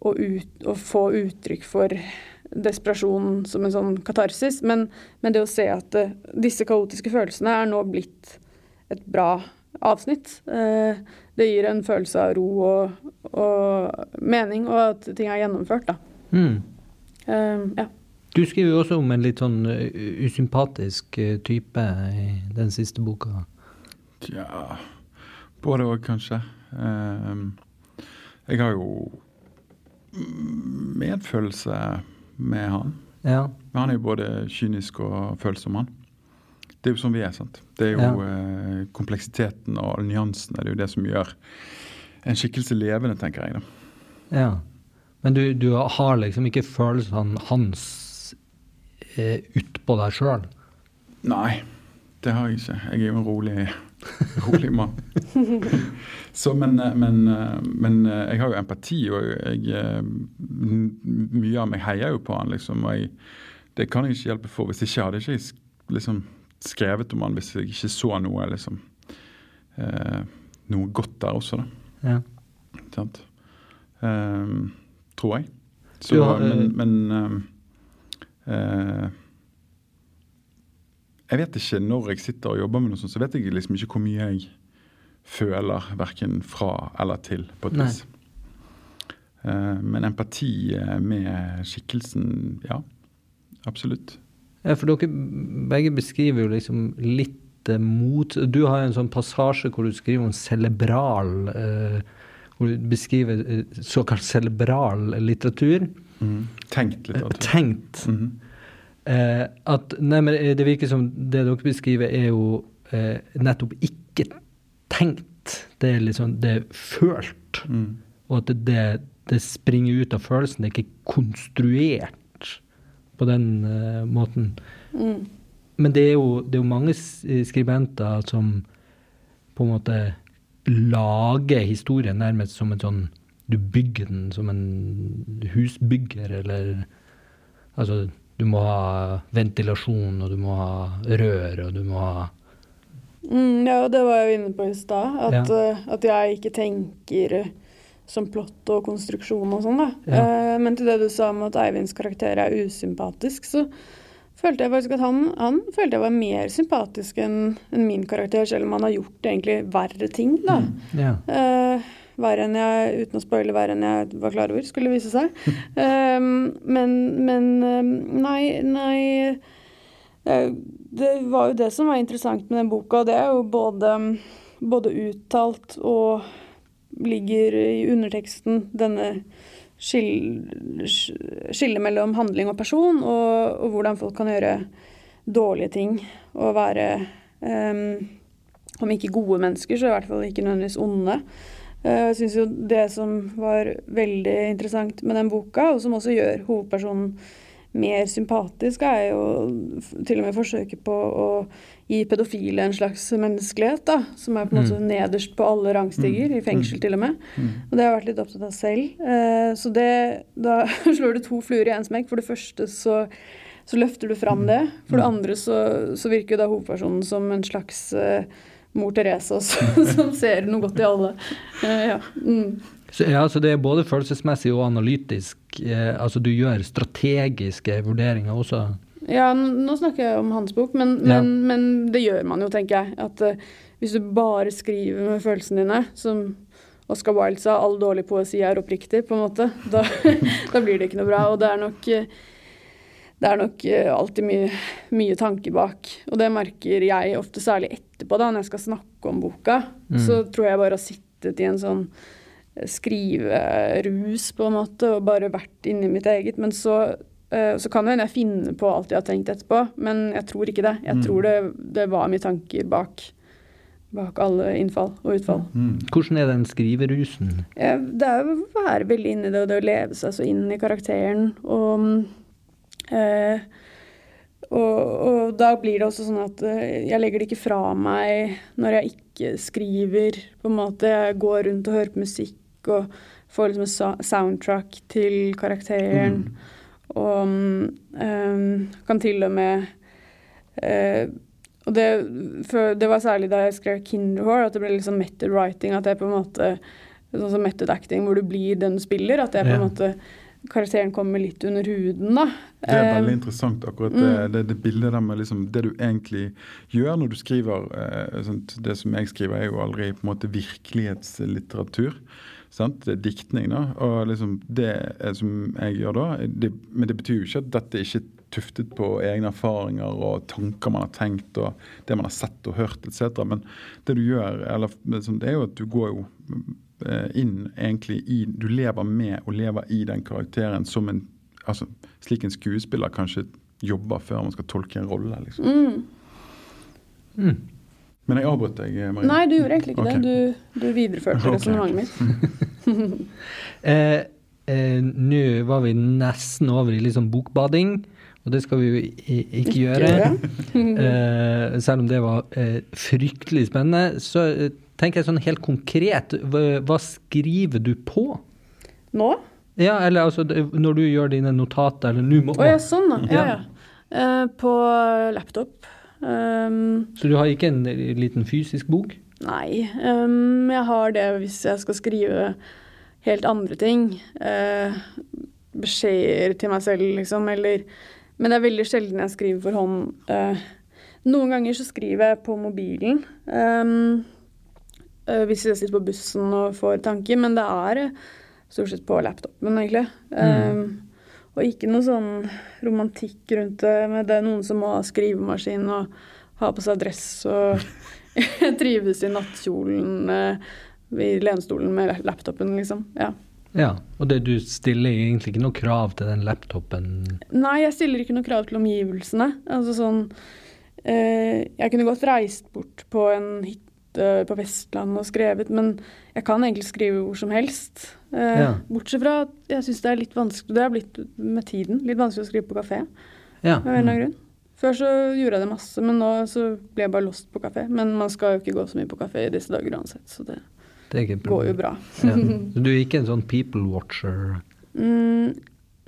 å, ut, å få uttrykk for desperasjon som en sånn katarsis, men, men det å se at eh, disse kaotiske følelsene er nå blitt et bra avsnitt. Eh, det gir en følelse av ro og, og mening, og at ting er gjennomført, da. Mm. Uh, ja. Du skriver jo også om en litt sånn eh, usympatisk eh, type i den siste boka. Tja Både òg, kanskje. Uh, jeg har jo medfølelse med han. Ja. Han er jo både kynisk og følsom, han. Det er jo sånn vi er, sant. Det er jo eh, kompleksiteten og nyansene. Det er jo det som gjør en skikkelse levende, tenker jeg. da. Ja. Men du, du har liksom ikke følelsene hans eh, utpå deg sjøl? Nei, det har jeg ikke. Jeg er jo en rolig, [laughs] rolig mann. [laughs] Så, men, eh, men, eh, men, eh, jeg har jo empati, og jeg, mye av meg heier jo på han, liksom. Og jeg, det kan jeg ikke hjelpe for. Hvis ikke hadde jeg ikke liksom, skrevet om han hvis jeg ikke så noe liksom, eh, noe godt der også, da. Ja. Sant? Eh, tror jeg. Så, har, men, men eh, uh, Jeg vet ikke når jeg sitter og jobber med noe sånt, så vet jeg liksom ikke hvor mye jeg føler verken fra eller til, på et vis. Uh, men empati med skikkelsen, ja. Absolutt. Ja, for dere begge beskriver jo liksom litt mot Du har en sånn passasje hvor du skriver om cerebral uh, hvor du beskriver eh, såkalt cerebral litteratur. Mm. Tenkt litteratur. Tenkt. Mm -hmm. eh, at, nei, men eh, Det virker som det dere beskriver, er jo eh, nettopp ikke tenkt. Det er liksom det er følt. Mm. Og at det, det, det, springer ut av følelsen. Det er ikke konstruert på den uh, måten. Mm. Men det er, jo, det er jo mange skribenter som på en måte lager historien nærmest som en sånn Du bygger den som en husbygger, eller Altså, du må ha ventilasjon, og du må ha rør, og du må ha mm, Ja, det var jeg jo inne på i stad. At, ja. uh, at, jeg ikke tenker som plott og konstruksjon og sånn, da. Ja. Uh, men til det du sa om at Eivinds karakter er usympatisk, så følte jeg faktisk at han, han følte jeg var mer sympatisk enn en min karakter, selv om han har gjort egentlig verre ting, da. Mm, yeah. uh, verre enn jeg, uten å spoile, verre enn jeg var klar over, skulle vise seg. um, [laughs] men, men um, nei, nei Det var jo det som var interessant med den boka, og det er jo både, både uttalt og ligger i underteksten, denne skille, mellom handling og person, og, og, hvordan folk kan gjøre dårlige ting og være um, Om ikke gode mennesker, så i hvert fall ikke nødvendigvis onde. Uh, jeg syns jo det som var veldig interessant med den boka, og som også gjør hovedpersonen mer sympatisk, er jo til og med forsøket på å gi pedofile en slags menneskelighet, da, som er på en måte mm. nederst på alle rangstiger, mm. i fengsel til og med. Mm. Og det har jeg vært litt opptatt av selv. Eh, så det, da [laughs] slår du to fluer i én smekk. For det første så, så, løfter du fram det. For det andre så, så virker jo da hovedpersonen som en slags eh, mor Teresa [laughs] som ser noe godt i alle. Eh, ja. Mm. Så, ja, så det er både følelsesmessig og analytisk. Eh, altså du gjør strategiske vurderinger også? Ja, nå snakker jeg om hans bok, men, ja. men, men det gjør man jo, tenker jeg. At uh, hvis du bare skriver med følelsene dine, som Oscar Wilde sa, all dårlig poesi er oppriktig, på en måte, da, [laughs] da blir det ikke noe bra. Og det er nok, det er nok alltid mye, mye tanke bak. Og det merker jeg ofte særlig etterpå, da, når jeg skal snakke om boka. Mm. Så tror jeg bare har sittet i en sånn eh, skriverus, på en måte, og bare vært inni mitt eget. Men så Eh, så kan det hende jeg finner på alt jeg har tenkt etterpå, men jeg tror ikke det. Jeg mm. tror det, det, var mye tanker bak, bak alle innfall og utfall. Mm. Hvordan er den skriverusen? Det er å være veldig inni det, og det å leve seg så inn i karakteren. Og, eh, og, og, da blir det også sånn at eh, jeg legger det ikke fra meg når jeg ikke skriver. på en måte. Jeg går rundt og hører på musikk og får liksom en soundtrack til karakteren. Mm. Og um, kan til og med uh, Og det, det, var særlig da jeg skrev 'Kinderhore', at det ble sånn method writing. At det er på en måte sånn som method acting, hvor du blir den du spiller. At det er på en måte karakteren kommer litt under huden, da. Det er veldig interessant, akkurat det, mm. det, det bildet der med liksom, det du egentlig gjør når du skriver eh, sånt, Det som jeg skriver, er jo aldri på en måte virkelighetslitteratur. Sant? Diktning, da. Og liksom det som jeg gjør da det, Men det betyr jo ikke at dette ikke er tuftet på egne erfaringer og tanker man har tenkt og det man har sett og hørt etc. Men det du gjør, eller, liksom, det er jo at du går jo eh, inn egentlig i Du lever med og lever i den karakteren som en altså, slik en skuespiller kanskje jobber før man skal tolke en rolle. liksom. Mm. Mm. Men jeg avbrøt deg, Marie. Nei, du gjorde egentlig ikke okay. det. Du, du videreførte okay. resonnementet mitt. [laughs] Eh, eh, Nå var vi nesten over i litt sånn bokbading, og det skal vi jo ikke gjøre. [laughs] eh, selv om det var eh, fryktelig spennende. Så eh, tenker jeg sånn helt konkret, hva, hva skriver du på? Nå? Ja, eller altså når du gjør dine notater, eller nå må Å ja, sånn, da. Ja, Ja. ja. Eh, på laptop. Um, Så du har ikke en liten fysisk bok? nei. Um, jeg har det hvis jeg skal skrive helt andre ting. Uh, beskjeder til meg selv, liksom. Eller Men det er veldig sjelden jeg skriver for hånd. Uh, noen ganger så skriver jeg på mobilen. Um, uh, hvis jeg sitter på bussen og får tanker. Men det er eh, stort sett på laptopen, egentlig. Um, og ikke noe sånn romantikk rundt det. med det er noen som må ha skrivemaskin og ha på seg dress og [laughs] trives i nattkjolen eh, i lenstolen med laptopen, liksom. Ja. Ja. Og det du stiller egentlig ikke noe krav til den laptopen? Nei, jeg stiller ikke noe krav til omgivelsene. Altså sånn eh, Jeg kunne godt reist bort på en hytte på Vestlandet og skrevet, men jeg kan egentlig skrive hvor som helst. Eh, Ja. Bortsett fra at jeg syns det er litt vanskelig Det har blitt med tiden litt vanskelig å skrive på kafé. Ja. Av en eller annen grunn. Før så gjorde jeg det masse, men nå så ble jeg bare lost på kafé. Men man skal jo ikke gå så mye på kafé i disse dager uansett, så det Det går jo bra. Ja. [laughs] Så du er ikke en sånn people watcher? Mm,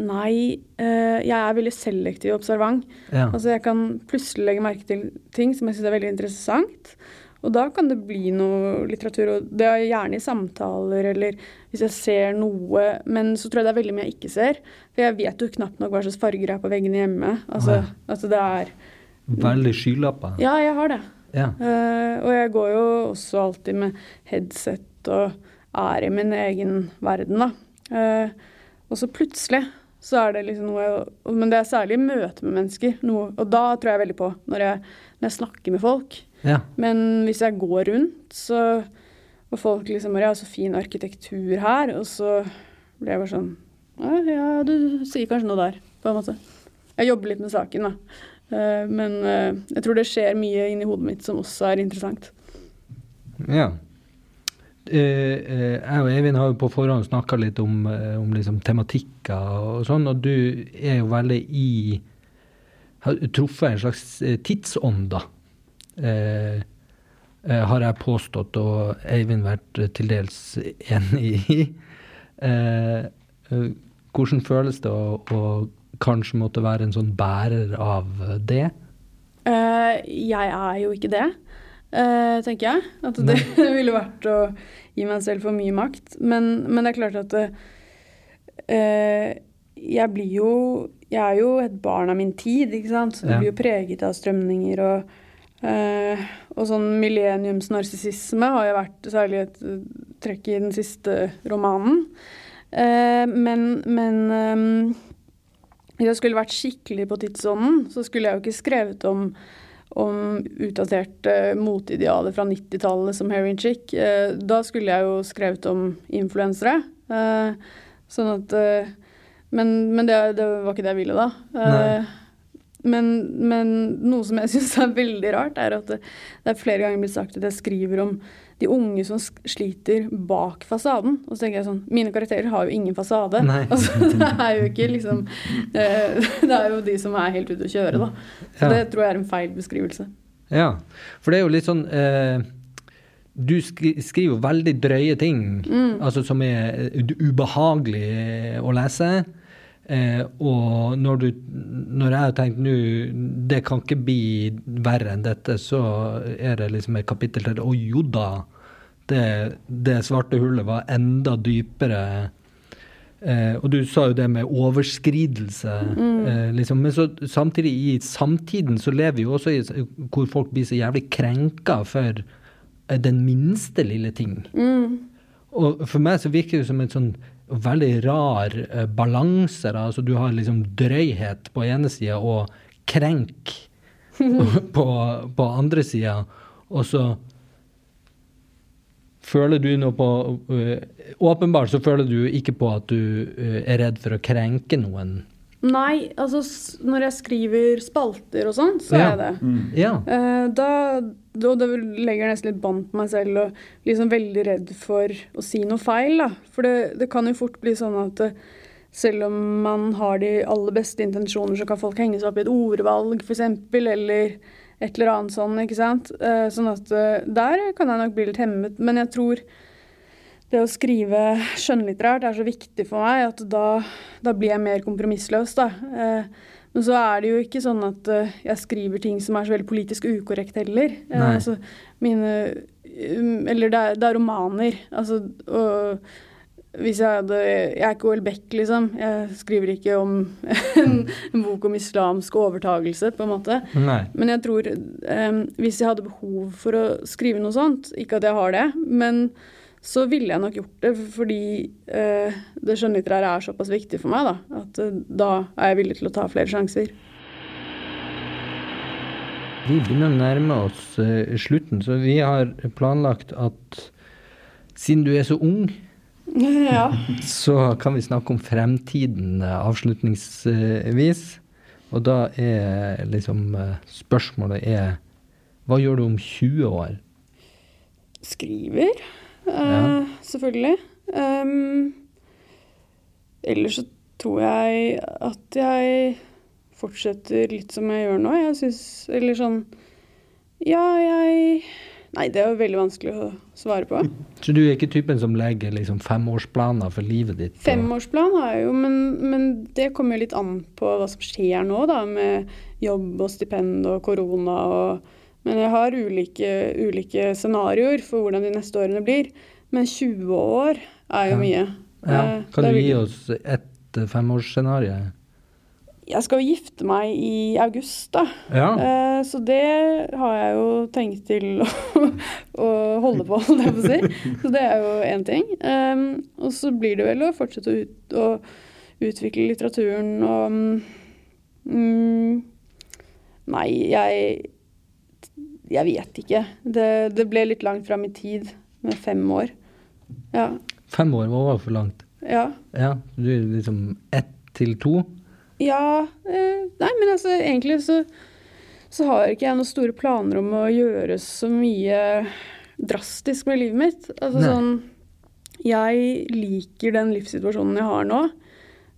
nei, eh, jeg er veldig selektiv og observant. Ja. Altså jeg kan plutselig legge merke til ting som jeg syns er veldig interessant. Og da kan det bli noe litteratur, og det er gjerne i samtaler eller hvis jeg ser noe. Men så tror jeg det er veldig mye jeg ikke ser. For jeg vet jo knapt nok hva slags farger er på veggene hjemme. Altså, Å, altså det er Veldig skylapper? Ja, jeg har det. Ja. Uh, og jeg går jo også alltid med headset og er i min egen verden, da. Uh, og så plutselig så er det liksom noe jeg, Men det er særlig møte med mennesker. Noe, og da tror jeg veldig på, når jeg, når jeg snakker med folk. Ja. Men hvis jeg går rundt, så Og folk liksom bare Ja, så fin arkitektur her. Og så blir jeg bare sånn Ja, ja du sier kanskje noe der, på en måte. Jeg jobber litt med saken, da. Eh, men eh, jeg tror det skjer mye inni hodet mitt som også er interessant. Ja. Eh, jeg og Eivind har jo på forhånd snakka litt om, om liksom tematikker og sånn, og du er jo veldig i Har truffet en slags tidsånd, da. Eh, eh, har jeg påstått, og Eivind vært eh, til dels enig i. Eh, hvordan føles det å, å kanskje måtte være en sånn bærer av det? Uh, jeg er jo ikke det, uh, tenker jeg. At [laughs] det ville vært å gi meg selv for mye makt. Men, men det er klart at uh, jeg blir jo Jeg er jo et barn av min tid, ikke sant. Så det Ja. blir jo preget av strømninger og eh, og sånn millenniumsnarsissisme har jo vært særlig et eh, trekk i den siste romanen. Eh, men men eh, hvis jeg skulle vært skikkelig på tidsånden, så skulle jeg jo ikke skrevet om, om utdaterte moteidealer fra 90-tallet som heroin chick. Eh, da skulle jeg jo skrevet om influensere. Eh, sånn at Men, men det, det var ikke det jeg ville, da. Nei. Men, men noe som jeg [laughs] syns er veldig rart, er at det, det er flere ganger blitt sagt at jeg skriver om de unge som sliter bak fasaden. Og så tenker jeg sånn Mine karakterer har jo ingen fasade. [laughs] Altså, det er jo ikke liksom eh, [laughs] Det er jo de som er helt ute å kjøre, da. Så Ja. det tror jeg er en feil beskrivelse. Ja, for det er jo litt sånn eh, Du skriver jo veldig drøye ting, altså som er eh, ubehagelig eh, å lese. Eh, og når du Når jeg har tenkt nå Det kan ikke bli verre enn dette, så er det liksom et kapittel til Å jo da! Det, det svarte hullet var enda dypere. Eh, og du sa jo det med overskridelse. Eh, liksom. Men så, samtidig, i samtiden så lever vi jo også i hvor folk blir så jævlig krenka for eh, den minste lille ting. Og for meg så virker det som et sånn veldig rar eh, balanse. Altså, du har liksom drøyhet på ene sida og krenk [laughs] på, på andre sida. Og så føler du noe på uh, Åpenbart så føler du ikke på at du uh, er redd for å krenke noen. Nei, altså når jeg skriver spalter og sånn, så Ja. er jeg det. Mm. Ja. Da, da, da legger jeg nesten litt bånd på meg selv og sånn veldig redd for å si noe feil. Da. For det, det kan jo fort bli sånn at eh, selv om man har de aller beste intensjoner, så kan folk henge seg opp i et ordvalg f.eks., eller et eller annet sånn, ikke sant. Eh, sånn at eh, der kan jeg nok bli litt hemmet. Men jeg tror det å skrive skjønnlitterært er så viktig for meg at da, da blir jeg mer kompromissløs, da. Eh, men så er det jo ikke sånn at uh, jeg skriver ting som er så veldig politisk ukorrekt heller. Eh, altså, mine um, Eller det er, det er romaner. Altså, og hvis jeg hadde Jeg er ikke OL Beck, liksom. Jeg skriver ikke om en, en bok om islamsk overtagelse, på en måte. Nei. Men jeg tror um, hvis jeg hadde behov for å skrive noe sånt, ikke at jeg har det, men så ville jeg nok gjort det fordi eh, det skjønnlitterære er såpass viktig for meg, da. At eh, da er jeg villig til å ta flere sjanser. Vi begynner å nærme oss eh, slutten, så vi har planlagt at siden du er så ung, [laughs] ja. så kan vi snakke om fremtiden eh, avslutningsvis. Og da er liksom eh, spørsmålet er Hva gjør du om 20 år? Skriver, Ja. selvfølgelig. Um, ellers så tror jeg at jeg fortsetter litt som jeg gjør nå. Jeg syns Eller sånn Ja, jeg Nei, det er jo veldig vanskelig å svare på. [laughs] Så du er ikke typen som legger liksom femårsplaner for livet ditt? Femårsplan har jeg jo, men, men det kommer jo litt an på hva som skjer nå, da, med jobb og stipend og korona og Men jeg har ulike, ulike scenarioer for hvordan de neste årene blir. Men 20 år er jo mye. Ja. Eh, Kan du gi oss ett eh, femårsscenario? Jeg skal jo gifte meg i august, da. Ja. Eh, så det har jeg jo tenkt til å, [laughs] å holde på, holdt jeg på å si. Så det er jo én ting. Um, og så blir det vel å fortsette å, ut, å utvikle litteraturen og mm, Nei, jeg Jeg vet ikke. Det, det ble litt langt fram i tid med fem år. Ja. Fem år var for langt. Ja. Ja, du er liksom ett til to? Ja eh, Nei, men altså egentlig så, så har ikke jeg noen store planer om å gjøre så mye drastisk med livet mitt. Altså Nei. sånn Jeg liker den livssituasjonen jeg har nå,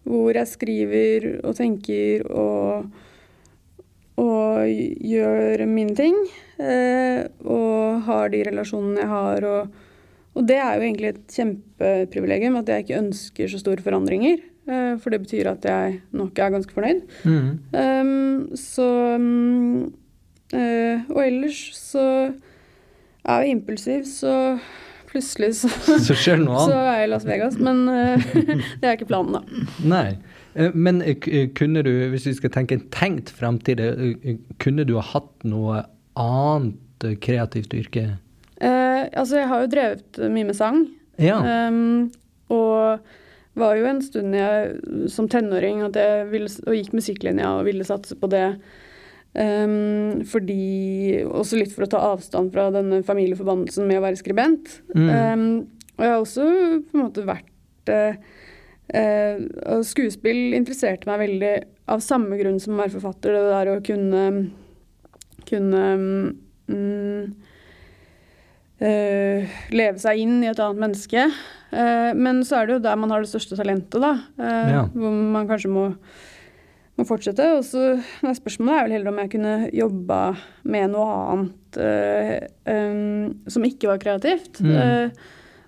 hvor jeg skriver og tenker og og gjør mine ting. Eh, og har de relasjonene jeg har. Og, og det er jo egentlig et kjempeprivilegium at jeg ikke ønsker så store forandringer. Eh, for det betyr at jeg nok er ganske fornøyd. Mm. Um, så um, uh, Og ellers så er jeg impulsiv, så plutselig så, [laughs] Så så er jeg i Las Vegas. Men uh, [laughs] det er ikke planen, da. Nei. Men kunne du, hvis vi skal tenke en tenkt framtid, kunne du ha hatt noe annet kreativt yrke? Eh, altså, jeg har jo drevet mye med sang. Ja. Um, og var jo en stund jeg, som tenåring at jeg ville, og gikk musikklinja og ville satse på det. Um, fordi Også litt for å ta avstand fra denne familieforbannelsen med å være skribent. Mm. Um, og jeg har også på en måte vært uh, uh, Skuespill interesserte meg veldig av samme grunn som å være forfatter. Det der å kunne kunne mm, Uh, leve seg inn i et annet menneske. Uh, men så er det jo der man har det største talentet, da. Uh, Ja. Hvor man kanskje må, må fortsette. Og så nei, Spørsmålet er vel heller om jeg kunne jobba med noe annet em, som ikke var kreativt. Mm.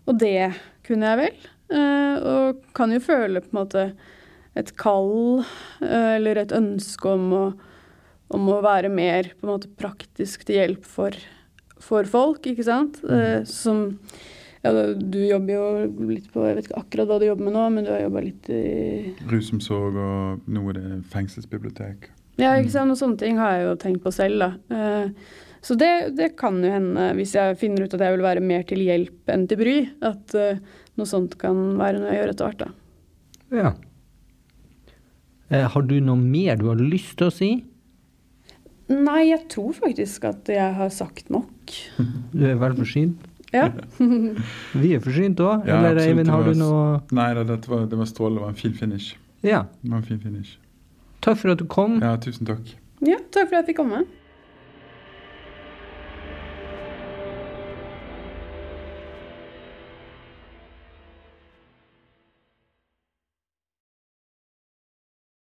Og det kunne jeg vel. Og kan jo føle på en måte et kall eller et ønske om å, om å være mer på en måte praktisk til hjelp for, for folk, ikke sant. Eh, som ja, Du jobber jo litt på Jeg vet ikke akkurat hva du jobber med nå, men du har jobba litt i Rusomsorg, og noe det fengselsbibliotek. Ja, ikke sant. Og sånne ting har jeg jo tenkt på selv, da. Eh, så det, det kan jo hende, hvis jeg finner ut at jeg vil være mer til hjelp enn til bry, at eh, noe sånt kan være noe jeg gjør etter hvert, da. ja. Eh, har du noe mer du har lyst til å si? Nei, jeg tror faktisk at jeg har sagt nok. [laughs] Du er vel forsynt? Ja. [laughs] Vi er forsynt òg. Ja, Eller absolutt, Eivind, har du noe Nei da, dette var, det var strålende. Det var en fin finish. Ja. Det var en fin finish. Takk for at du kom. Ja, tusen takk. Ja, takk for at jeg fikk komme.